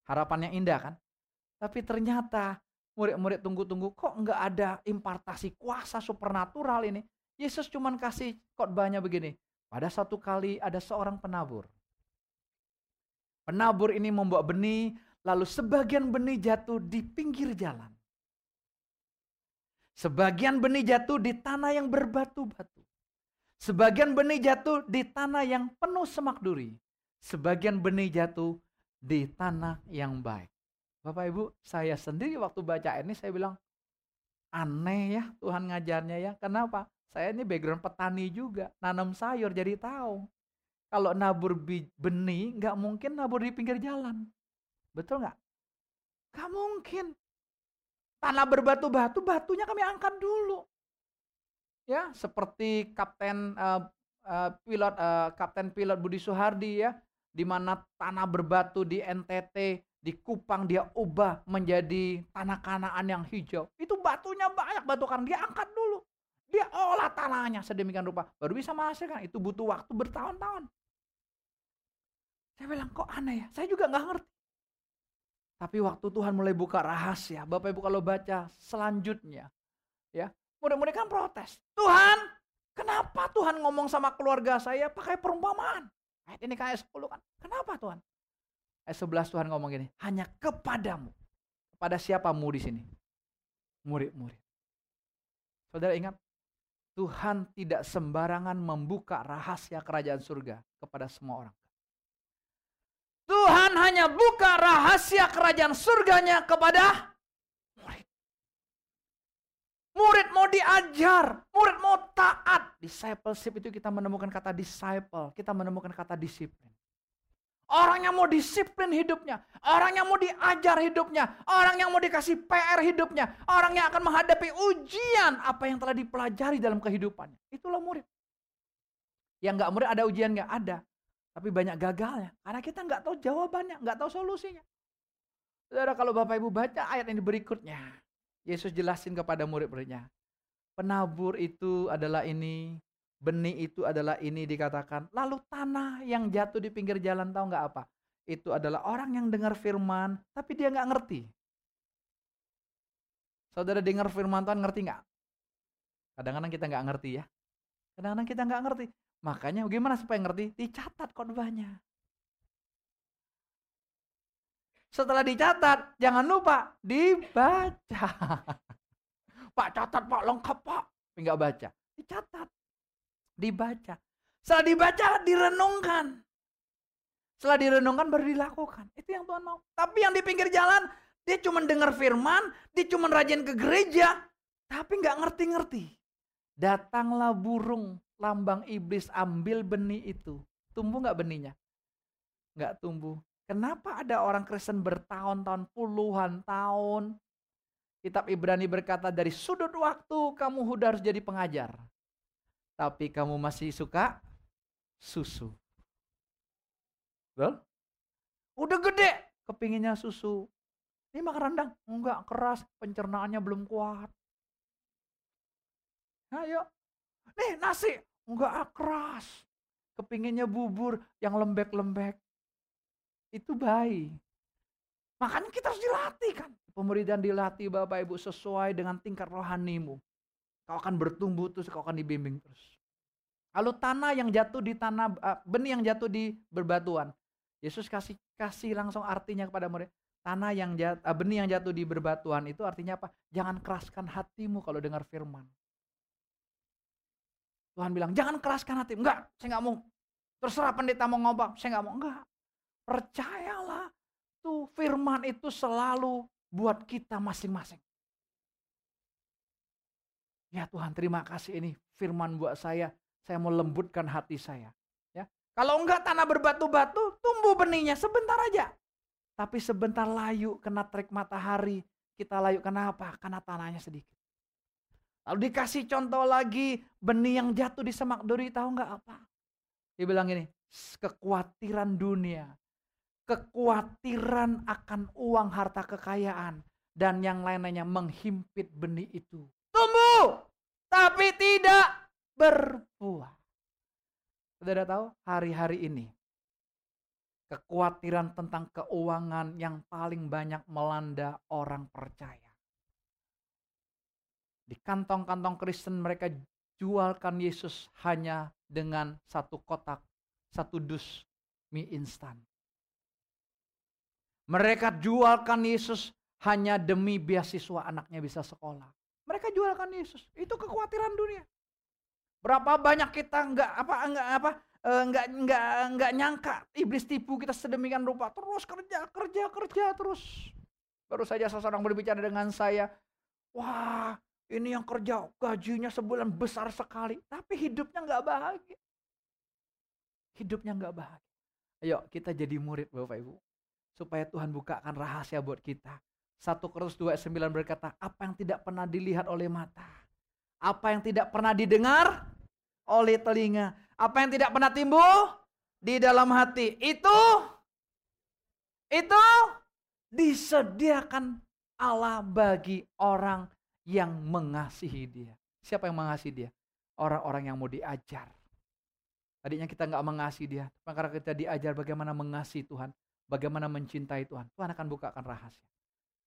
harapan yang indah kan? Tapi ternyata murid-murid tunggu-tunggu kok nggak ada impartasi kuasa supernatural ini. Yesus cuma kasih khotbahnya begini. Pada satu kali ada seorang penabur. Penabur ini membawa benih, lalu sebagian benih jatuh di pinggir jalan. Sebagian benih jatuh di tanah yang berbatu-batu. Sebagian benih jatuh di tanah yang penuh semak duri. Sebagian benih jatuh di tanah yang baik. Bapak Ibu, saya sendiri waktu baca ini saya bilang, aneh ya Tuhan ngajarnya ya. Kenapa? Saya ini background petani juga, nanam sayur jadi tahu. Kalau nabur benih, nggak mungkin nabur di pinggir jalan. Betul nggak? Nggak mungkin. Tanah berbatu-batu, batunya kami angkat dulu. Ya, seperti kapten uh, uh, pilot uh, kapten pilot Budi Suhardi ya, di mana tanah berbatu di NTT di Kupang dia ubah menjadi tanah kanaan yang hijau. Itu batunya banyak batu karang dia angkat dulu. Dia olah tanahnya sedemikian rupa baru bisa menghasilkan. Itu butuh waktu bertahun-tahun. Saya bilang kok aneh ya. Saya juga nggak ngerti. Tapi waktu Tuhan mulai buka rahasia, Bapak Ibu kalau baca selanjutnya, ya mudah-mudahan kan protes. Tuhan, kenapa Tuhan ngomong sama keluarga saya pakai perumpamaan? Ayat ini kayak 10 kan. Kenapa Tuhan? Ayat 11 Tuhan ngomong gini, hanya kepadamu. Kepada siapamu di sini? Murid-murid. Saudara ingat, Tuhan tidak sembarangan membuka rahasia kerajaan surga kepada semua orang. Tuhan hanya buka rahasia kerajaan surganya kepada murid. Murid mau diajar, murid mau taat. Discipleship itu kita menemukan kata disciple, kita menemukan kata disiplin. Orang yang mau disiplin hidupnya, orang yang mau diajar hidupnya, orang yang mau dikasih PR hidupnya, orang yang akan menghadapi ujian apa yang telah dipelajari dalam kehidupannya. Itulah murid. Yang nggak murid ada ujian nggak ada, tapi banyak gagalnya karena kita nggak tahu jawabannya, nggak tahu solusinya. Saudara kalau Bapak Ibu baca ayat ini berikutnya, Yesus jelasin kepada murid-muridnya, penabur itu adalah ini, benih itu adalah ini dikatakan. Lalu tanah yang jatuh di pinggir jalan tahu nggak apa? Itu adalah orang yang dengar firman, tapi dia nggak ngerti. Saudara dengar firman Tuhan ngerti nggak? Kadang-kadang kita nggak ngerti ya. Kadang-kadang kita nggak ngerti. Makanya bagaimana supaya ngerti? Dicatat khotbahnya. Setelah dicatat, jangan lupa dibaca. Pak catat pak lengkap pak. Enggak baca. Dicatat dibaca. Setelah dibaca, direnungkan. Setelah direnungkan baru dilakukan. Itu yang Tuhan mau. Tapi yang di pinggir jalan, dia cuma dengar firman, dia cuma rajin ke gereja, tapi nggak ngerti-ngerti. Datanglah burung lambang iblis ambil benih itu. Tumbuh nggak benihnya? Nggak tumbuh. Kenapa ada orang Kristen bertahun-tahun, puluhan tahun? Kitab Ibrani berkata dari sudut waktu kamu sudah harus jadi pengajar tapi kamu masih suka susu. Betul? Udah gede, kepinginnya susu. Ini makan rendang, enggak keras, pencernaannya belum kuat. Ayo, nih nasi, enggak keras. Kepinginnya bubur yang lembek-lembek. Itu bayi. Makanya kita harus dilatih kan. Pemuridan dilatih Bapak Ibu sesuai dengan tingkat rohanimu. Kau akan bertumbuh terus, kau akan dibimbing terus. Lalu tanah yang jatuh di tanah benih yang jatuh di berbatuan. Yesus kasih kasih langsung artinya kepada murid. Tanah yang jatuh, benih yang jatuh di berbatuan itu artinya apa? Jangan keraskan hatimu kalau dengar firman. Tuhan bilang, jangan keraskan hati. Enggak, saya nggak mau. Terserah pendeta mau ngomong, saya nggak mau. Enggak. Percayalah, tuh firman itu selalu buat kita masing-masing. Ya Tuhan terima kasih ini firman buat saya. Saya mau lembutkan hati saya. Ya, Kalau enggak tanah berbatu-batu, tumbuh benihnya sebentar aja. Tapi sebentar layu kena trik matahari. Kita layu kenapa? Karena tanahnya sedikit. Lalu dikasih contoh lagi benih yang jatuh di semak duri tahu nggak apa? Dia bilang ini, kekhawatiran dunia, kekhawatiran akan uang harta kekayaan dan yang lain-lainnya menghimpit benih itu tumbuh, tapi tidak berbuah. Saudara tahu, hari-hari ini kekhawatiran tentang keuangan yang paling banyak melanda orang percaya. Di kantong-kantong Kristen mereka jualkan Yesus hanya dengan satu kotak, satu dus mie instan. Mereka jualkan Yesus hanya demi beasiswa anaknya bisa sekolah. Mereka jualkan Yesus. Itu kekhawatiran dunia. Berapa banyak kita nggak apa nggak apa eh, nggak nggak nggak nyangka iblis tipu kita sedemikian rupa terus kerja kerja kerja terus. Baru saja seseorang berbicara dengan saya, wah ini yang kerja gajinya sebulan besar sekali, tapi hidupnya nggak bahagia. Hidupnya nggak bahagia. Ayo kita jadi murid Bapak Ibu. Supaya Tuhan bukakan rahasia buat kita. 1 Korintus 2 9 berkata, apa yang tidak pernah dilihat oleh mata, apa yang tidak pernah didengar oleh telinga, apa yang tidak pernah timbul di dalam hati, itu itu disediakan Allah bagi orang yang mengasihi dia. Siapa yang mengasihi dia? Orang-orang yang mau diajar. Tadinya kita nggak mengasihi dia, karena kita diajar bagaimana mengasihi Tuhan, bagaimana mencintai Tuhan. Tuhan akan bukakan rahasia.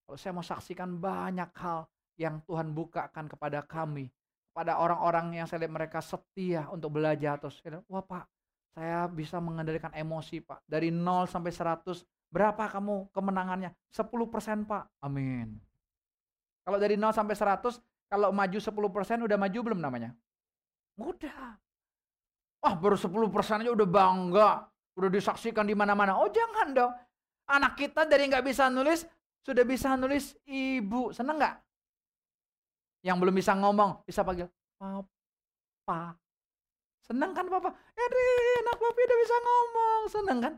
Kalau saya mau saksikan banyak hal yang Tuhan bukakan kepada kami, pada orang-orang yang saya lihat mereka setia untuk belajar terus. Wah Pak, saya bisa mengendalikan emosi Pak. Dari 0 sampai 100, berapa kamu kemenangannya? 10% Pak. Amin. Kalau dari 0 sampai 100, kalau maju 10% udah maju belum namanya? Mudah. Wah baru 10% aja udah bangga. Udah disaksikan di mana-mana. Oh jangan dong. Anak kita dari nggak bisa nulis, sudah bisa nulis ibu. Seneng nggak? Yang belum bisa ngomong, bisa panggil papa. Seneng kan papa? Eri, anak papi udah bisa ngomong. Seneng kan?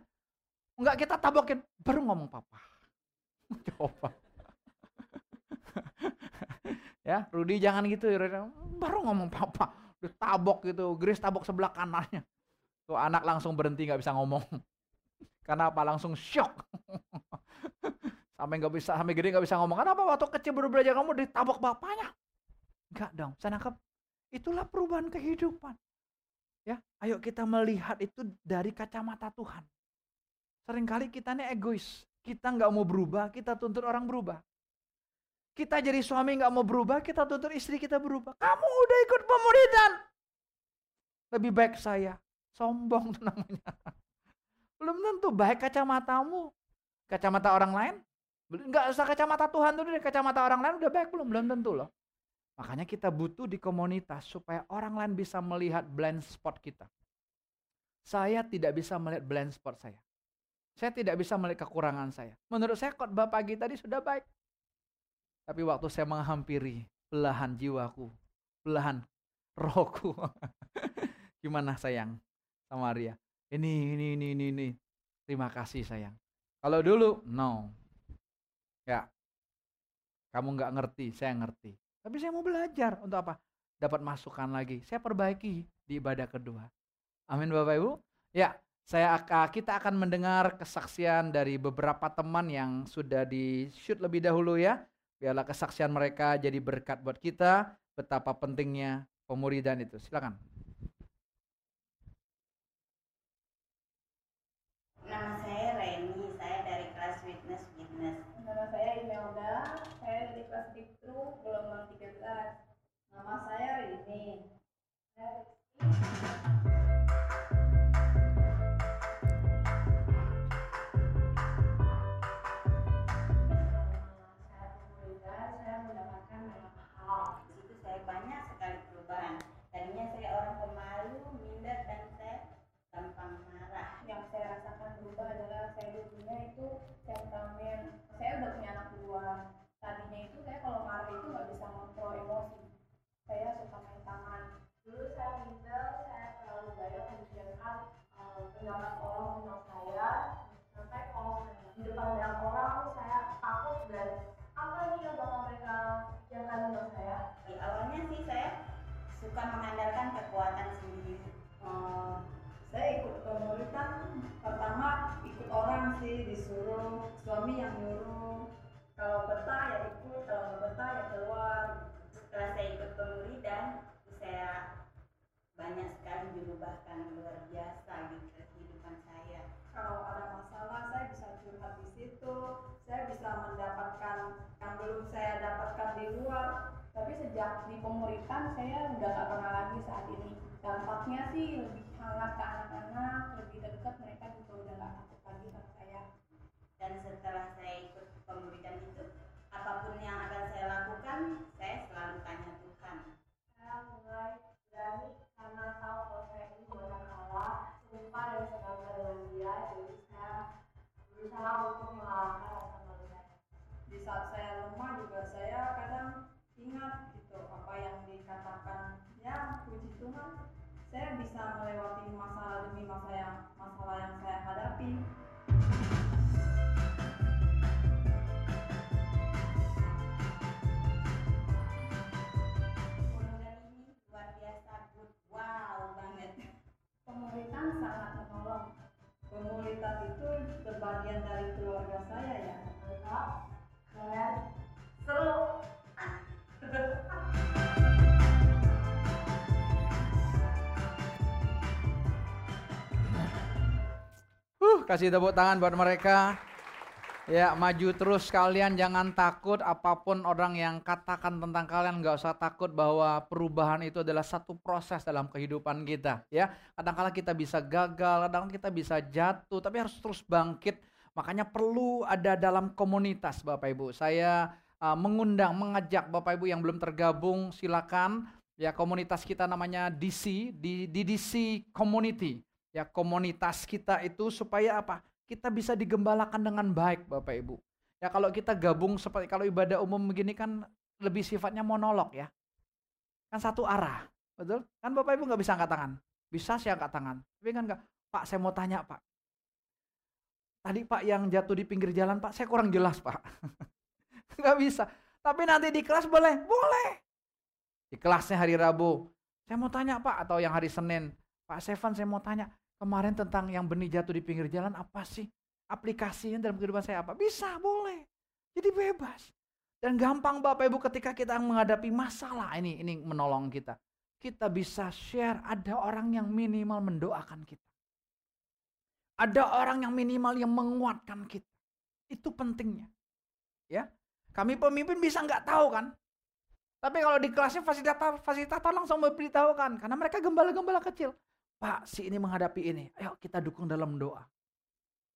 Enggak kita tabokin, baru ngomong papa. Coba. ya, Rudi jangan gitu. Baru ngomong papa. Udah tabok gitu. Grace tabok sebelah kanannya. Tuh anak langsung berhenti nggak bisa ngomong. Karena apa? Langsung shock. Sampai nggak bisa, sampai gede nggak bisa ngomong. Kenapa waktu kecil baru belajar kamu ditabok bapaknya? Enggak dong. Saya nangkep. Itulah perubahan kehidupan. Ya, ayo kita melihat itu dari kacamata Tuhan. Seringkali kita ini egois. Kita nggak mau berubah, kita tuntut orang berubah. Kita jadi suami nggak mau berubah, kita tuntut istri kita berubah. Kamu udah ikut pemuridan. Lebih baik saya. Sombong tuh namanya. Belum tentu baik kacamatamu. Kacamata orang lain. Nggak usah kacamata Tuhan dulu deh. Kacamata orang lain udah baik belum? Belum tentu loh. Makanya kita butuh di komunitas supaya orang lain bisa melihat blind spot kita. Saya tidak bisa melihat blind spot saya. Saya tidak bisa melihat kekurangan saya. Menurut saya khotbah pagi tadi sudah baik. Tapi waktu saya menghampiri belahan jiwaku, belahan rohku. Gimana sayang? sama Maria. Ini, ini, ini, ini, ini. Terima kasih sayang. Kalau dulu, no. Ya. Kamu nggak ngerti, saya ngerti. Tapi saya mau belajar untuk apa? Dapat masukan lagi. Saya perbaiki di ibadah kedua. Amin Bapak Ibu. Ya, saya kita akan mendengar kesaksian dari beberapa teman yang sudah di shoot lebih dahulu ya. Biarlah kesaksian mereka jadi berkat buat kita betapa pentingnya pemuridan itu. Silakan. Saya dampaknya sih pemuritan itu berbagian dari keluarga saya ya lengkap keren seru Uh, kasih tepuk tangan buat mereka. Ya, maju terus kalian, jangan takut apa pun orang yang katakan tentang kalian, nggak usah takut bahwa perubahan itu adalah satu proses dalam kehidupan kita. Ya, kadang-kala kita bisa gagal, kadang kita bisa jatuh, tapi harus terus bangkit. Makanya perlu ada dalam komunitas, Bapak Ibu. Saya uh, mengundang, mengajak Bapak Ibu yang belum tergabung, silakan. Ya, komunitas kita namanya DC, di DDC Community. ya komunitas kita itu supaya apa? Kita bisa digembalakan dengan baik Bapak Ibu. Ya kalau kita gabung seperti kalau ibadah umum begini kan lebih sifatnya monolog ya. Kan satu arah, betul? Kan Bapak Ibu nggak bisa angkat tangan. Bisa sih angkat tangan. Tapi kan nggak, Pak saya mau tanya Pak. Tadi Pak yang jatuh di pinggir jalan Pak, saya kurang jelas Pak. nggak bisa. Tapi nanti di kelas boleh? Boleh. Di kelasnya hari Rabu, saya mau tanya Pak, atau yang hari Senin, Pak Sevan saya mau tanya, kemarin tentang yang benih jatuh di pinggir jalan apa sih? Aplikasinya dalam kehidupan saya apa? Bisa, boleh. Jadi bebas. Dan gampang Bapak Ibu ketika kita menghadapi masalah ini, ini menolong kita. Kita bisa share ada orang yang minimal mendoakan kita. Ada orang yang minimal yang menguatkan kita. Itu pentingnya. Ya, kami pemimpin bisa nggak tahu kan tapi kalau di kelasnya fasilitator, fasilitator langsung memberitahukan karena mereka gembala-gembala kecil. Pak, si ini menghadapi ini. Ayo kita dukung dalam doa.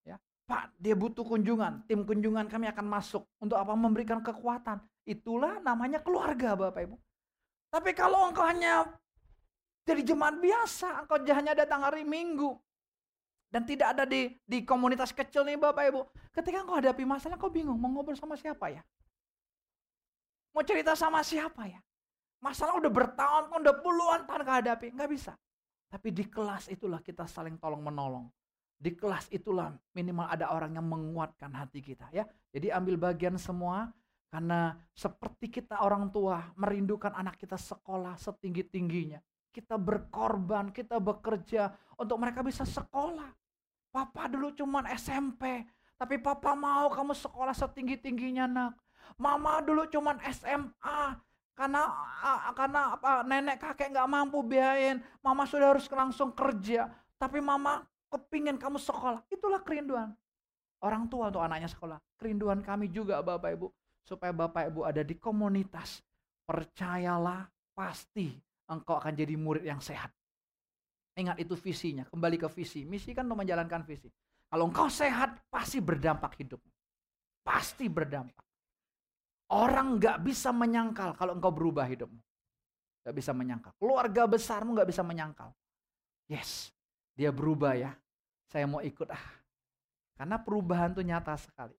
Ya, Pak, dia butuh kunjungan. Tim kunjungan kami akan masuk untuk apa? Memberikan kekuatan. Itulah namanya keluarga, Bapak Ibu. Tapi kalau engkau hanya jadi jemaat biasa, engkau hanya datang hari Minggu dan tidak ada di di komunitas kecil nih Bapak Ibu. Ketika engkau hadapi masalah, engkau bingung mau ngobrol sama siapa ya? Mau cerita sama siapa ya? Masalah udah bertahun-tahun, udah puluhan tahun kehadapi. Nggak bisa. Tapi di kelas itulah kita saling tolong menolong. Di kelas itulah minimal ada orang yang menguatkan hati kita ya. Jadi ambil bagian semua karena seperti kita orang tua merindukan anak kita sekolah setinggi-tingginya. Kita berkorban, kita bekerja untuk mereka bisa sekolah. Papa dulu cuman SMP, tapi papa mau kamu sekolah setinggi-tingginya nak. Mama dulu cuman SMA karena karena apa nenek kakek nggak mampu biayain. Mama sudah harus langsung kerja. Tapi mama kepingin kamu sekolah. Itulah kerinduan orang tua untuk anaknya sekolah. Kerinduan kami juga Bapak Ibu supaya Bapak Ibu ada di komunitas. Percayalah pasti engkau akan jadi murid yang sehat. Ingat itu visinya, kembali ke visi. Misi kan untuk menjalankan visi. Kalau engkau sehat, pasti berdampak hidup. Pasti berdampak. Orang nggak bisa menyangkal kalau engkau berubah hidupmu. Gak bisa menyangkal. Keluarga besarmu nggak bisa menyangkal. Yes, dia berubah ya. Saya mau ikut ah. Karena perubahan itu nyata sekali.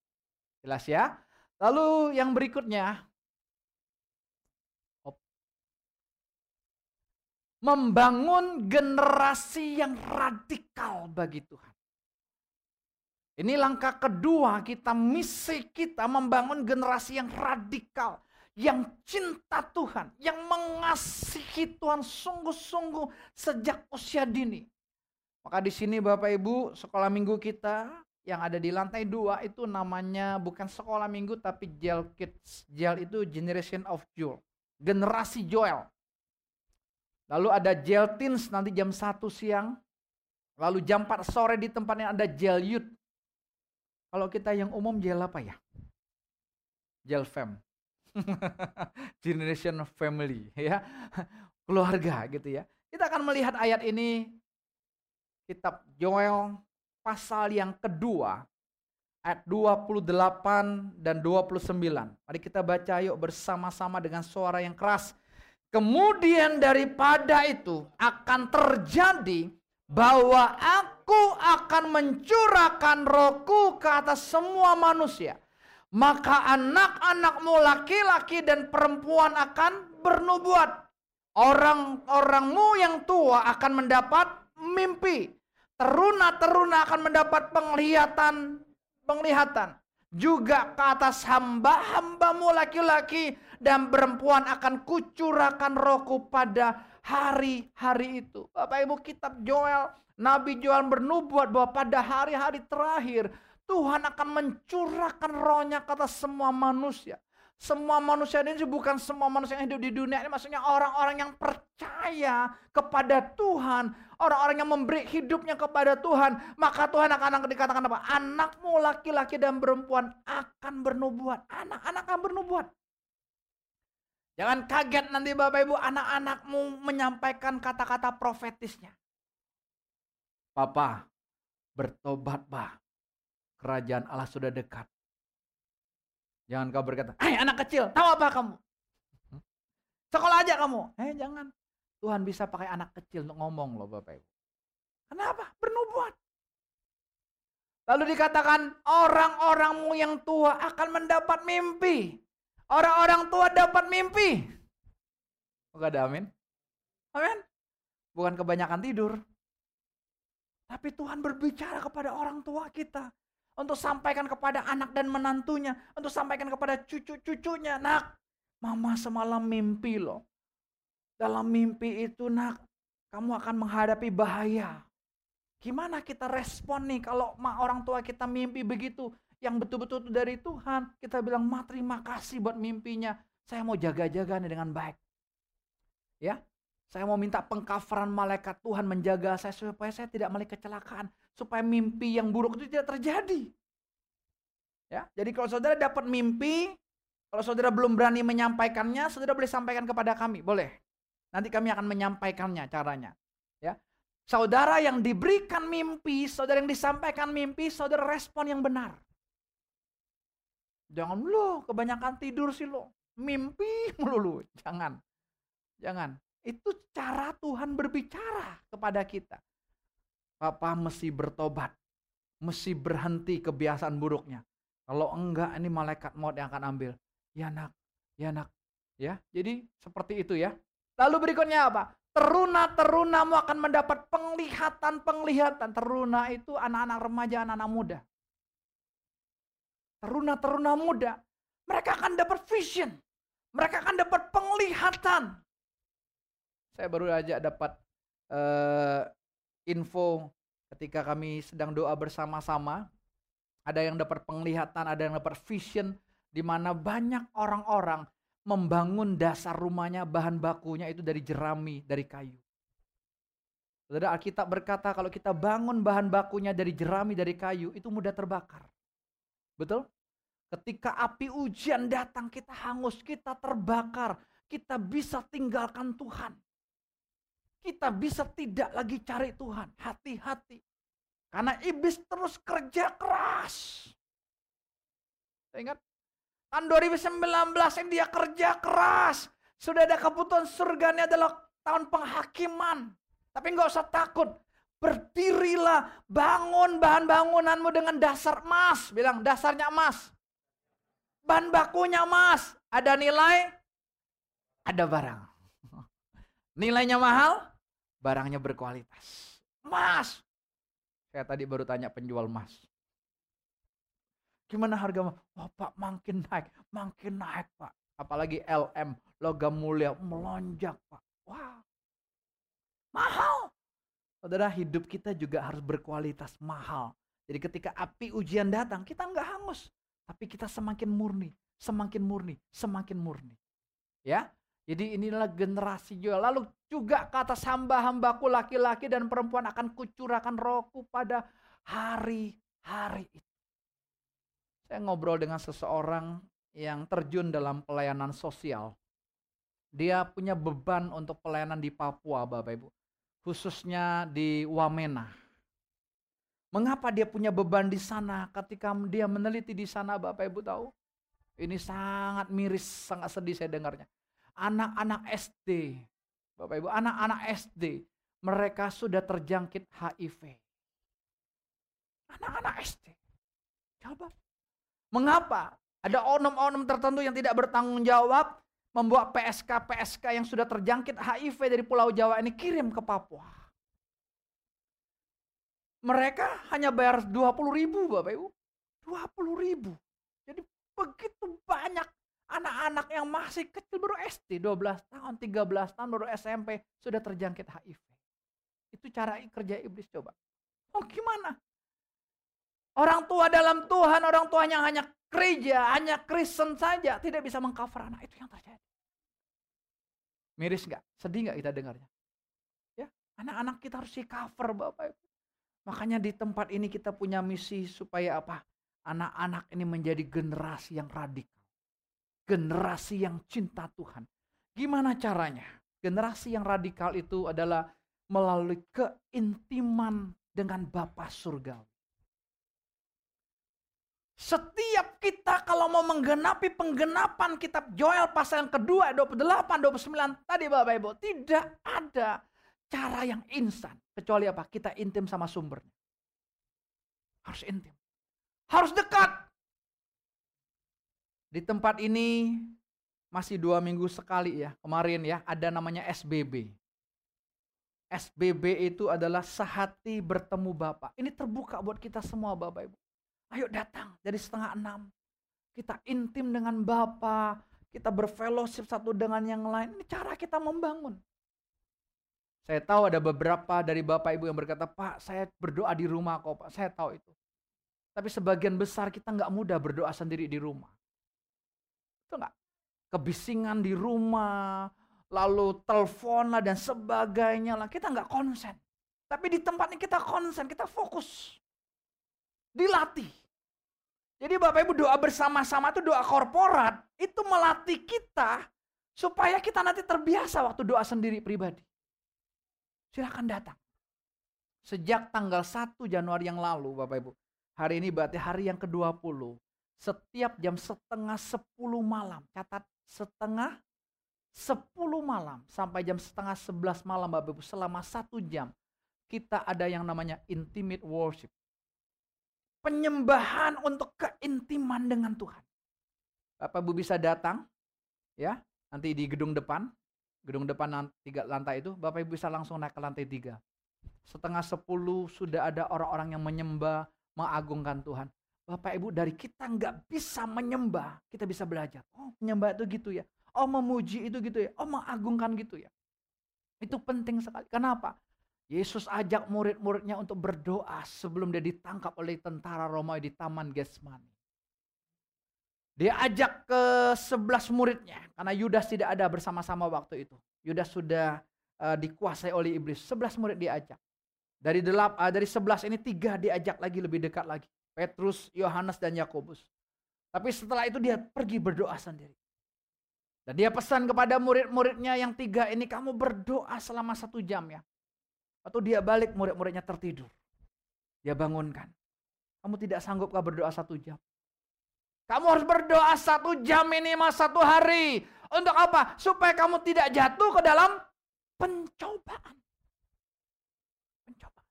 Jelas ya? Lalu yang berikutnya. Membangun generasi yang radikal bagi Tuhan. Ini langkah kedua kita, misi kita membangun generasi yang radikal. Yang cinta Tuhan, yang mengasihi Tuhan sungguh-sungguh sejak usia dini. Maka di sini Bapak Ibu, sekolah minggu kita yang ada di lantai dua itu namanya bukan sekolah minggu tapi Jail Kids. Jail itu Generation of Joel. Generasi Joel. Lalu ada Jail Teens nanti jam 1 siang. Lalu jam 4 sore di tempatnya ada Jail Youth. Kalau kita yang umum jail apa ya? Jail fam. Generation family ya. Keluarga gitu ya. Kita akan melihat ayat ini kitab Joel pasal yang kedua ayat 28 dan 29. Mari kita baca yuk bersama-sama dengan suara yang keras. Kemudian daripada itu akan terjadi bahwa aku akan mencurahkan rohku ke atas semua manusia. Maka anak-anakmu laki-laki dan perempuan akan bernubuat. Orang-orangmu yang tua akan mendapat mimpi. Teruna-teruna akan mendapat penglihatan penglihatan. Juga ke atas hamba-hambamu laki-laki dan perempuan akan kucurahkan rohku pada hari-hari itu. Bapak Ibu kitab Joel, Nabi Joel bernubuat bahwa pada hari-hari terakhir Tuhan akan mencurahkan rohnya kata semua manusia. Semua manusia ini bukan semua manusia yang hidup di dunia ini maksudnya orang-orang yang percaya kepada Tuhan, orang-orang yang memberi hidupnya kepada Tuhan, maka Tuhan akan dikatakan apa? Anakmu laki-laki dan perempuan akan bernubuat. Anak-anak akan bernubuat. Jangan kaget nanti Bapak Ibu anak-anakmu menyampaikan kata-kata profetisnya. Papa, bertobat Pak. Kerajaan Allah sudah dekat. Jangan kau berkata, hai anak kecil, tahu apa kamu? Sekolah aja kamu. Eh jangan. Tuhan bisa pakai anak kecil untuk ngomong loh Bapak Ibu. Kenapa? Bernubuat. Lalu dikatakan orang-orangmu yang tua akan mendapat mimpi. Orang-orang tua dapat mimpi. Oke, ada amin? Amin. Bukan kebanyakan tidur. Tapi Tuhan berbicara kepada orang tua kita. Untuk sampaikan kepada anak dan menantunya. Untuk sampaikan kepada cucu-cucunya. Nak, mama semalam mimpi loh. Dalam mimpi itu nak, kamu akan menghadapi bahaya. Gimana kita respon nih kalau orang tua kita mimpi begitu yang betul-betul dari Tuhan. Kita bilang, ma terima kasih buat mimpinya. Saya mau jaga-jaga nih dengan baik. Ya, saya mau minta pengkafaran malaikat Tuhan menjaga saya supaya saya tidak melihat kecelakaan. Supaya mimpi yang buruk itu tidak terjadi. Ya, jadi kalau saudara dapat mimpi, kalau saudara belum berani menyampaikannya, saudara boleh sampaikan kepada kami, boleh. Nanti kami akan menyampaikannya caranya. Ya, Saudara yang diberikan mimpi, saudara yang disampaikan mimpi, saudara respon yang benar. Jangan lo kebanyakan tidur sih lo. Mimpi melulu. Jangan. Jangan. Itu cara Tuhan berbicara kepada kita. Papa mesti bertobat. Mesti berhenti kebiasaan buruknya. Kalau enggak ini malaikat maut yang akan ambil. Ya nak, ya nak. Ya, jadi seperti itu ya. Lalu berikutnya apa? Teruna-terunamu akan mendapat penglihatan-penglihatan. Teruna itu anak-anak remaja, anak-anak muda. Teruna-teruna muda. Mereka akan dapat vision. Mereka akan dapat penglihatan. Saya baru aja dapat uh, info ketika kami sedang doa bersama-sama. Ada yang dapat penglihatan, ada yang dapat vision. Di mana banyak orang-orang membangun dasar rumahnya, bahan bakunya itu dari jerami, dari kayu. Saudara Alkitab berkata kalau kita bangun bahan bakunya dari jerami, dari kayu, itu mudah terbakar. Betul? Ketika api ujian datang, kita hangus, kita terbakar. Kita bisa tinggalkan Tuhan. Kita bisa tidak lagi cari Tuhan. Hati-hati. Karena iblis terus kerja keras. Saya ingat Tahun 2019 ini dia kerja keras. Sudah ada kebutuhan surganya adalah tahun penghakiman. Tapi nggak usah takut. Berdirilah, bangun bahan bangunanmu dengan dasar emas. Bilang dasarnya emas. Bahan bakunya emas. Ada nilai, ada barang. Nilainya mahal, barangnya berkualitas. Emas. Saya tadi baru tanya penjual emas. Gimana harga? Wah Pak makin naik, makin naik Pak. Apalagi LM, logam mulia, melonjak Pak. Wah, mahal. Saudara hidup kita juga harus berkualitas mahal. Jadi ketika api ujian datang, kita nggak hangus. Tapi kita semakin murni, semakin murni, semakin murni. Ya, jadi inilah generasi juga. Lalu juga kata hamba-hambaku laki-laki dan perempuan akan kucurahkan rohku pada hari-hari itu. Saya ngobrol dengan seseorang yang terjun dalam pelayanan sosial. Dia punya beban untuk pelayanan di Papua, Bapak Ibu. Khususnya di Wamena. Mengapa dia punya beban di sana ketika dia meneliti di sana Bapak Ibu tahu? Ini sangat miris, sangat sedih saya dengarnya. Anak-anak SD, Bapak Ibu, anak-anak SD, mereka sudah terjangkit HIV. Anak-anak SD. Coba Mengapa? Ada onom-onom tertentu yang tidak bertanggung jawab membuat PSK-PSK yang sudah terjangkit HIV dari Pulau Jawa ini kirim ke Papua. Mereka hanya bayar 20 ribu Bapak Ibu. 20 ribu. Jadi begitu banyak anak-anak yang masih kecil baru SD 12 tahun, 13 tahun baru SMP sudah terjangkit HIV. Itu cara kerja iblis coba. Oh gimana? Orang tua dalam Tuhan, orang tuanya hanya gereja, hanya Kristen saja, tidak bisa mengcover anak itu yang terjadi. Miris nggak? Sedih nggak kita dengarnya? Ya, anak-anak kita harus di cover Bapak Ibu. Makanya di tempat ini kita punya misi supaya apa? Anak-anak ini menjadi generasi yang radikal. Generasi yang cinta Tuhan. Gimana caranya? Generasi yang radikal itu adalah melalui keintiman dengan Bapa Surgawi. Setiap kita kalau mau menggenapi penggenapan kitab Joel pasal yang kedua 28 29 tadi Bapak Ibu tidak ada cara yang instan. Kecuali apa? Kita intim sama sumbernya. Harus intim. Harus dekat. Di tempat ini masih dua minggu sekali ya. Kemarin ya ada namanya SBB. SBB itu adalah sehati bertemu Bapak. Ini terbuka buat kita semua Bapak Ibu. Ayo datang dari setengah enam. Kita intim dengan Bapak. Kita berfellowship satu dengan yang lain. Ini cara kita membangun. Saya tahu ada beberapa dari Bapak Ibu yang berkata, Pak saya berdoa di rumah kok Pak. Saya tahu itu. Tapi sebagian besar kita nggak mudah berdoa sendiri di rumah. Itu nggak? Kebisingan di rumah, lalu telepon lah dan sebagainya lah. Kita nggak konsen. Tapi di tempat ini kita konsen, kita fokus. Dilatih. Jadi Bapak Ibu doa bersama-sama itu doa korporat. Itu melatih kita supaya kita nanti terbiasa waktu doa sendiri pribadi. Silahkan datang. Sejak tanggal 1 Januari yang lalu Bapak Ibu. Hari ini berarti hari yang ke-20. Setiap jam setengah 10 malam. Catat setengah 10 malam sampai jam setengah 11 malam Bapak Ibu. Selama satu jam. Kita ada yang namanya intimate worship. Penyembahan untuk keintiman dengan Tuhan. Bapak Ibu bisa datang. ya Nanti di gedung depan gedung depan tiga lantai itu, Bapak Ibu bisa langsung naik ke lantai tiga. Setengah sepuluh sudah ada orang-orang yang menyembah, mengagungkan Tuhan. Bapak Ibu dari kita nggak bisa menyembah, kita bisa belajar. Oh menyembah itu gitu ya. Oh memuji itu gitu ya. Oh mengagungkan gitu ya. Itu penting sekali. Kenapa? Yesus ajak murid-muridnya untuk berdoa sebelum dia ditangkap oleh tentara Romawi di Taman Getsemani. Dia ajak ke sebelas muridnya karena Yudas tidak ada bersama-sama waktu itu. Yudas sudah uh, dikuasai oleh iblis. Sebelas murid diajak. Dari delap, uh, dari sebelas ini tiga diajak lagi lebih dekat lagi. Petrus, Yohanes dan Yakobus. Tapi setelah itu dia pergi berdoa sendiri. Dan dia pesan kepada murid-muridnya yang tiga ini kamu berdoa selama satu jam ya. Atau dia balik murid-muridnya tertidur. Dia bangunkan. Kamu tidak sanggupkah berdoa satu jam? Kamu harus berdoa satu jam minimal satu hari. Untuk apa? Supaya kamu tidak jatuh ke dalam pencobaan. Pencobaan.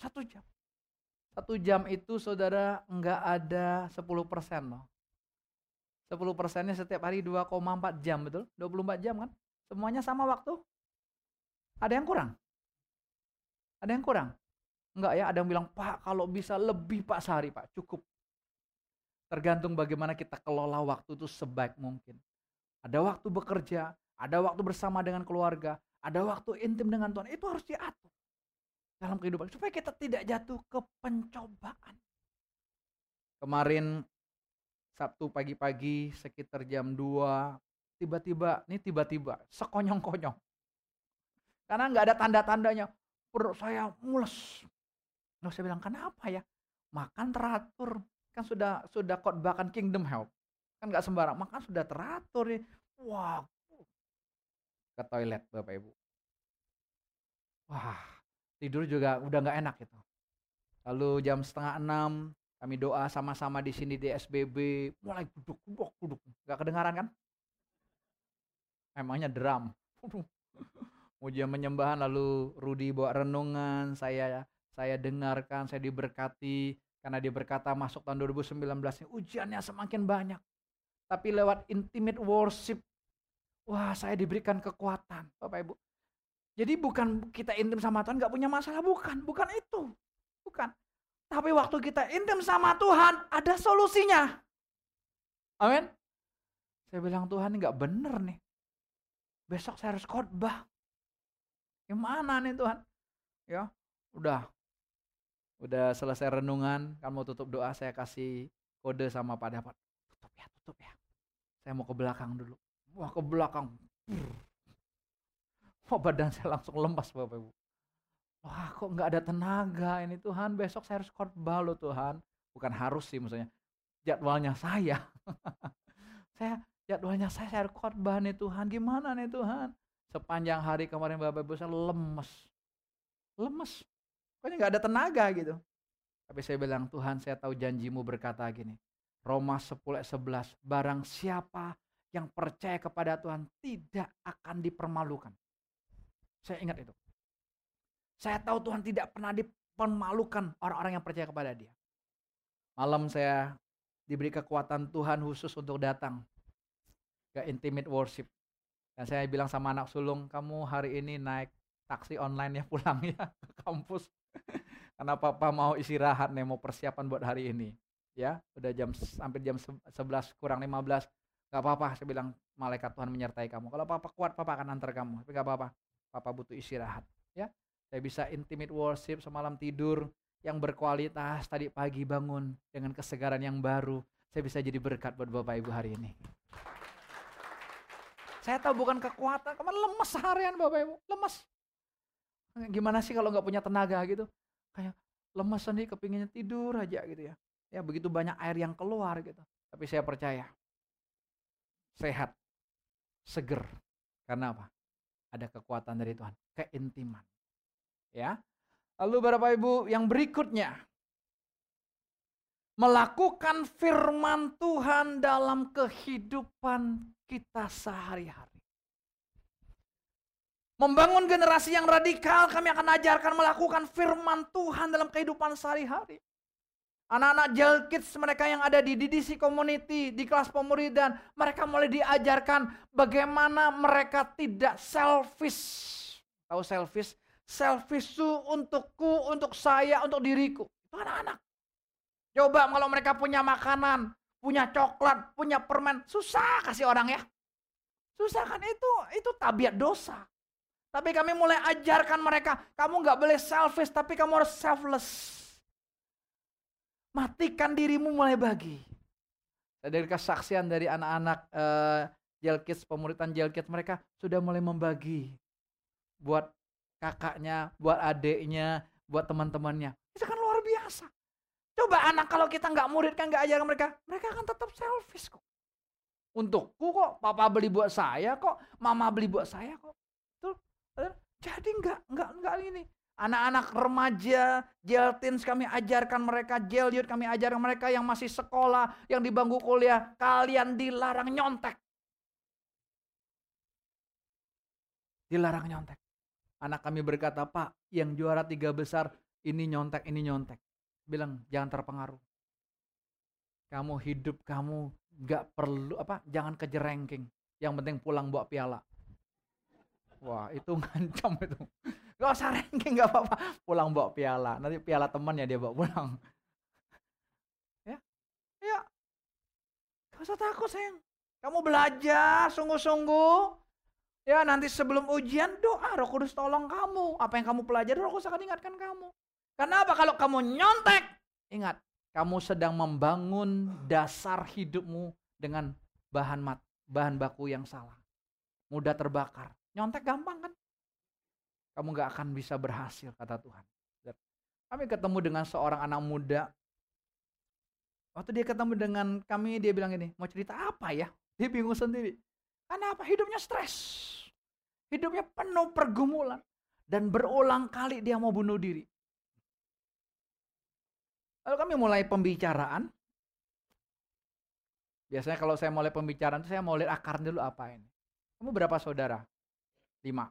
Satu jam. Satu jam itu saudara enggak ada 10 persen loh. 10 persennya setiap hari 2,4 jam betul? 24 jam kan? Semuanya sama waktu? Ada yang kurang? Ada yang kurang? Enggak ya, ada yang bilang, Pak kalau bisa lebih Pak sehari Pak, cukup. Tergantung bagaimana kita kelola waktu itu sebaik mungkin. Ada waktu bekerja, ada waktu bersama dengan keluarga, ada waktu intim dengan Tuhan. Itu harus diatur dalam kehidupan supaya kita tidak jatuh ke pencobaan. Kemarin Sabtu pagi-pagi sekitar jam 2 tiba-tiba ini tiba-tiba sekonyong-konyong karena nggak ada tanda-tandanya perut saya mules. Nah, saya bilang kenapa ya? Makan teratur, kan sudah sudah khotbahkan kingdom health. Kan nggak sembarang makan sudah teratur nih wah. Ke toilet bapak ibu. Wah tidur juga udah nggak enak itu. Lalu jam setengah enam kami doa sama-sama di sini di SBB mulai duduk duduk duduk nggak kedengaran kan? Emangnya drum ujian menyembahan lalu Rudi bawa renungan saya saya dengarkan saya diberkati karena dia berkata masuk tahun 2019 ini ujiannya semakin banyak. Tapi lewat intimate worship, wah saya diberikan kekuatan Bapak Ibu. Jadi bukan kita intim sama Tuhan nggak punya masalah, bukan. Bukan itu. Bukan. Tapi waktu kita intim sama Tuhan, ada solusinya. Amin. Saya bilang Tuhan nggak bener nih. Besok saya harus khotbah. Gimana nih Tuhan? Ya, udah udah selesai renungan, kan mau tutup doa, saya kasih kode sama Pak Dapat. Tutup ya, tutup ya. Saya mau ke belakang dulu. Wah ke belakang. Wah badan saya langsung lemas Bapak Ibu. Wah kok nggak ada tenaga ini Tuhan. Besok saya harus khotbah loh Tuhan. Bukan harus sih maksudnya. Jadwalnya saya. saya jadwalnya saya, saya harus khotbah nih Tuhan. Gimana nih Tuhan? Sepanjang hari kemarin Bapak Ibu saya lemes. Lemes. Pokoknya nggak ada tenaga gitu. Tapi saya bilang, Tuhan saya tahu janjimu berkata gini. Roma 10 11, barang siapa yang percaya kepada Tuhan tidak akan dipermalukan. Saya ingat itu. Saya tahu Tuhan tidak pernah dipermalukan orang-orang yang percaya kepada dia. Malam saya diberi kekuatan Tuhan khusus untuk datang ke intimate worship. Dan saya bilang sama anak sulung, kamu hari ini naik taksi online ya pulang ya ke kampus. Karena papa mau istirahat nih, mau persiapan buat hari ini. Ya, udah jam sampai jam 11 kurang 15. Gak apa-apa, saya bilang malaikat Tuhan menyertai kamu. Kalau papa kuat, papa akan antar kamu. Tapi gak apa-apa, papa butuh istirahat. Ya, saya bisa intimate worship semalam tidur yang berkualitas tadi pagi bangun dengan kesegaran yang baru. Saya bisa jadi berkat buat Bapak Ibu hari ini. Saya tahu bukan kekuatan, kemarin lemes seharian Bapak Ibu, lemes. Gimana sih kalau nggak punya tenaga gitu? Kayak lemes nih, kepinginnya tidur aja gitu ya. Ya begitu banyak air yang keluar gitu. Tapi saya percaya, sehat, seger. Karena apa? Ada kekuatan dari Tuhan, keintiman. Ya. Lalu Bapak Ibu yang berikutnya, melakukan firman Tuhan dalam kehidupan kita sehari-hari. Membangun generasi yang radikal, kami akan ajarkan melakukan firman Tuhan dalam kehidupan sehari-hari. Anak-anak jail kids mereka yang ada di DDC community, di kelas pemuridan, mereka mulai diajarkan bagaimana mereka tidak selfish. Tahu selfish? Selfish itu untukku, untuk saya, untuk diriku. Itu anak-anak. Coba kalau mereka punya makanan, punya coklat, punya permen, susah kasih orang ya. Susah kan itu, itu tabiat dosa. Tapi kami mulai ajarkan mereka, kamu nggak boleh selfish, tapi kamu harus selfless. Matikan dirimu mulai bagi. Dari kesaksian dari anak-anak uh, jail kids, pemuritan jail kids mereka sudah mulai membagi buat kakaknya, buat adiknya, buat teman-temannya. Itu kan luar biasa. Coba anak kalau kita nggak murid kan nggak ajarkan mereka, mereka akan tetap selfish kok. Untukku kok, papa beli buat saya kok, mama beli buat saya kok. Tuh, jadi nggak nggak nggak ini. Anak-anak remaja, jail teens kami ajarkan mereka, youth kami ajarkan mereka yang masih sekolah, yang di bangku kuliah, kalian dilarang nyontek. Dilarang nyontek. Anak kami berkata, Pak, yang juara tiga besar, ini nyontek, ini nyontek bilang jangan terpengaruh. Kamu hidup kamu gak perlu apa jangan kejar ranking. Yang penting pulang bawa piala. Wah itu ngancam itu. Gak usah ranking gak apa-apa. Pulang bawa piala. Nanti piala temannya dia bawa pulang. Ya, ya. Gak usah takut sayang. Kamu belajar sungguh-sungguh. Ya nanti sebelum ujian doa roh kudus tolong kamu. Apa yang kamu pelajari roh kudus akan ingatkan kamu. Karena apa? Kalau kamu nyontek, ingat, kamu sedang membangun dasar hidupmu dengan bahan mat, bahan baku yang salah. Mudah terbakar. Nyontek gampang kan? Kamu gak akan bisa berhasil, kata Tuhan. Kami ketemu dengan seorang anak muda. Waktu dia ketemu dengan kami, dia bilang ini, mau cerita apa ya? Dia bingung sendiri. Karena apa? Hidupnya stres. Hidupnya penuh pergumulan. Dan berulang kali dia mau bunuh diri. Lalu kami mulai pembicaraan. Biasanya kalau saya mulai pembicaraan itu saya mau lihat akar dulu apa ini. Kamu berapa saudara? Lima.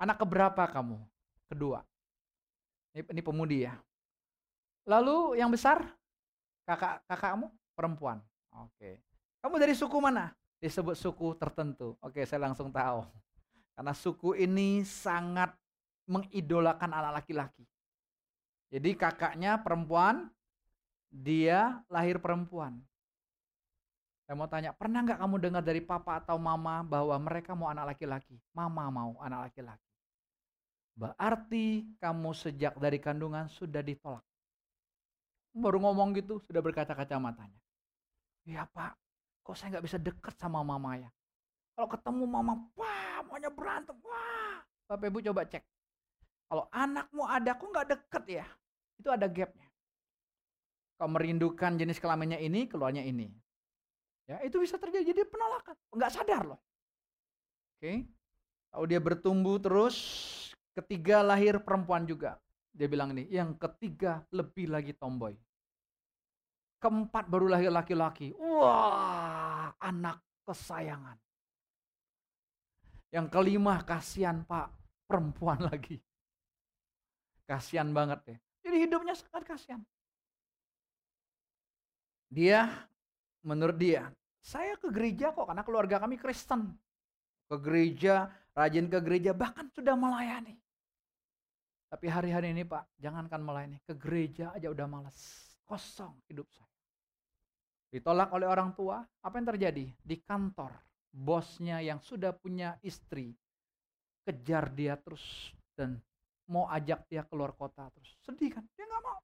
Anak keberapa kamu? Kedua. Ini, ini pemudi ya. Lalu yang besar? Kakak kakakmu perempuan. Oke. Kamu dari suku mana? Disebut suku tertentu. Oke, saya langsung tahu. Karena suku ini sangat mengidolakan anak laki-laki. Jadi kakaknya perempuan, dia lahir perempuan. Saya mau tanya, pernah nggak kamu dengar dari papa atau mama bahwa mereka mau anak laki-laki? Mama mau anak laki-laki. Berarti kamu sejak dari kandungan sudah ditolak. Baru ngomong gitu, sudah berkaca-kaca matanya. Iya pak, kok saya nggak bisa deket sama mama ya? Kalau ketemu mama, wah maunya berantem, wah. Bapak ibu coba cek. Kalau anakmu ada, kok nggak deket ya? Itu ada gapnya. Kau merindukan jenis kelaminnya ini, keluarnya ini. Ya, itu bisa terjadi jadi penolakan. Nggak sadar loh. Oke. Kalau dia bertumbuh terus, ketiga lahir perempuan juga. Dia bilang ini, yang ketiga lebih lagi tomboy. Keempat baru lahir laki-laki. Wah, anak kesayangan. Yang kelima kasihan pak, perempuan lagi. Kasihan banget ya. Jadi hidupnya sangat kasihan. Dia, menurut dia, saya ke gereja kok karena keluarga kami Kristen. Ke gereja, rajin ke gereja, bahkan sudah melayani. Tapi hari-hari ini Pak, jangankan melayani, ke gereja aja udah males. Kosong hidup saya. Ditolak oleh orang tua, apa yang terjadi? Di kantor, bosnya yang sudah punya istri, kejar dia terus dan mau ajak dia keluar kota terus. Sedih kan? Dia nggak mau.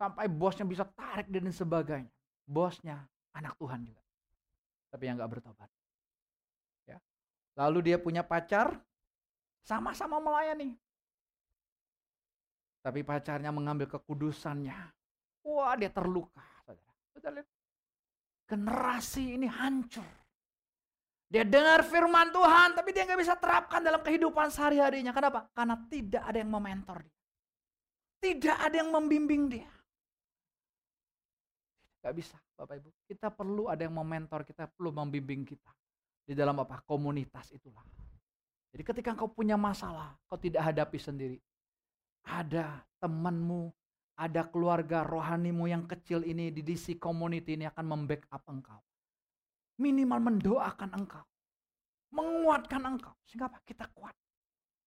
Sampai bosnya bisa tarik dan sebagainya. Bosnya anak Tuhan juga. Tapi yang nggak bertobat. Ya. Lalu dia punya pacar, sama-sama melayani. Tapi pacarnya mengambil kekudusannya. Wah dia terluka. Saudara. Generasi ini hancur. Dia dengar firman Tuhan, tapi dia nggak bisa terapkan dalam kehidupan sehari-harinya. Kenapa? Karena tidak ada yang mementor dia. Tidak ada yang membimbing dia. Gak bisa, Bapak Ibu. Kita perlu ada yang mementor, kita perlu membimbing kita. Di dalam apa? Komunitas itulah. Jadi ketika kau punya masalah, kau tidak hadapi sendiri. Ada temanmu, ada keluarga rohanimu yang kecil ini di DC community ini akan membackup engkau minimal mendoakan engkau, menguatkan engkau sehingga apa? Kita kuat.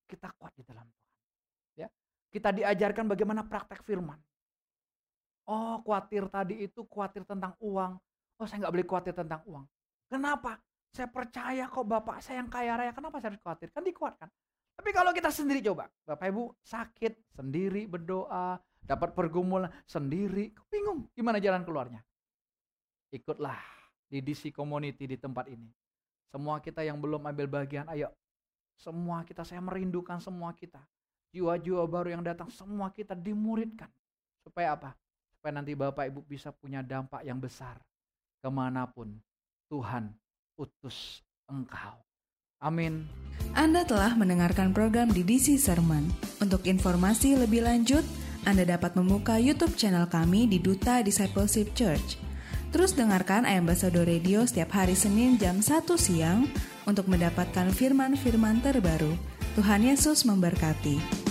Kita kuat di dalam Tuhan. Ya. Kita diajarkan bagaimana praktek firman. Oh, khawatir tadi itu khawatir tentang uang. Oh, saya nggak boleh khawatir tentang uang. Kenapa? Saya percaya kok Bapak saya yang kaya raya. Kenapa saya harus khawatir? Kan dikuatkan. Tapi kalau kita sendiri coba, Bapak Ibu sakit sendiri berdoa, dapat pergumulan sendiri, bingung gimana jalan keluarnya. Ikutlah di DC Community di tempat ini. Semua kita yang belum ambil bagian, ayo. Semua kita, saya merindukan semua kita. Jiwa-jiwa baru yang datang, semua kita dimuridkan. Supaya apa? Supaya nanti Bapak Ibu bisa punya dampak yang besar. Ke mana pun Tuhan utus engkau. Amin. Anda telah mendengarkan program di DC Sermon. Untuk informasi lebih lanjut, Anda dapat membuka YouTube channel kami di Duta Discipleship Church. Terus dengarkan Ayam Basado Radio setiap hari Senin jam 1 siang untuk mendapatkan firman-firman terbaru. Tuhan Yesus memberkati.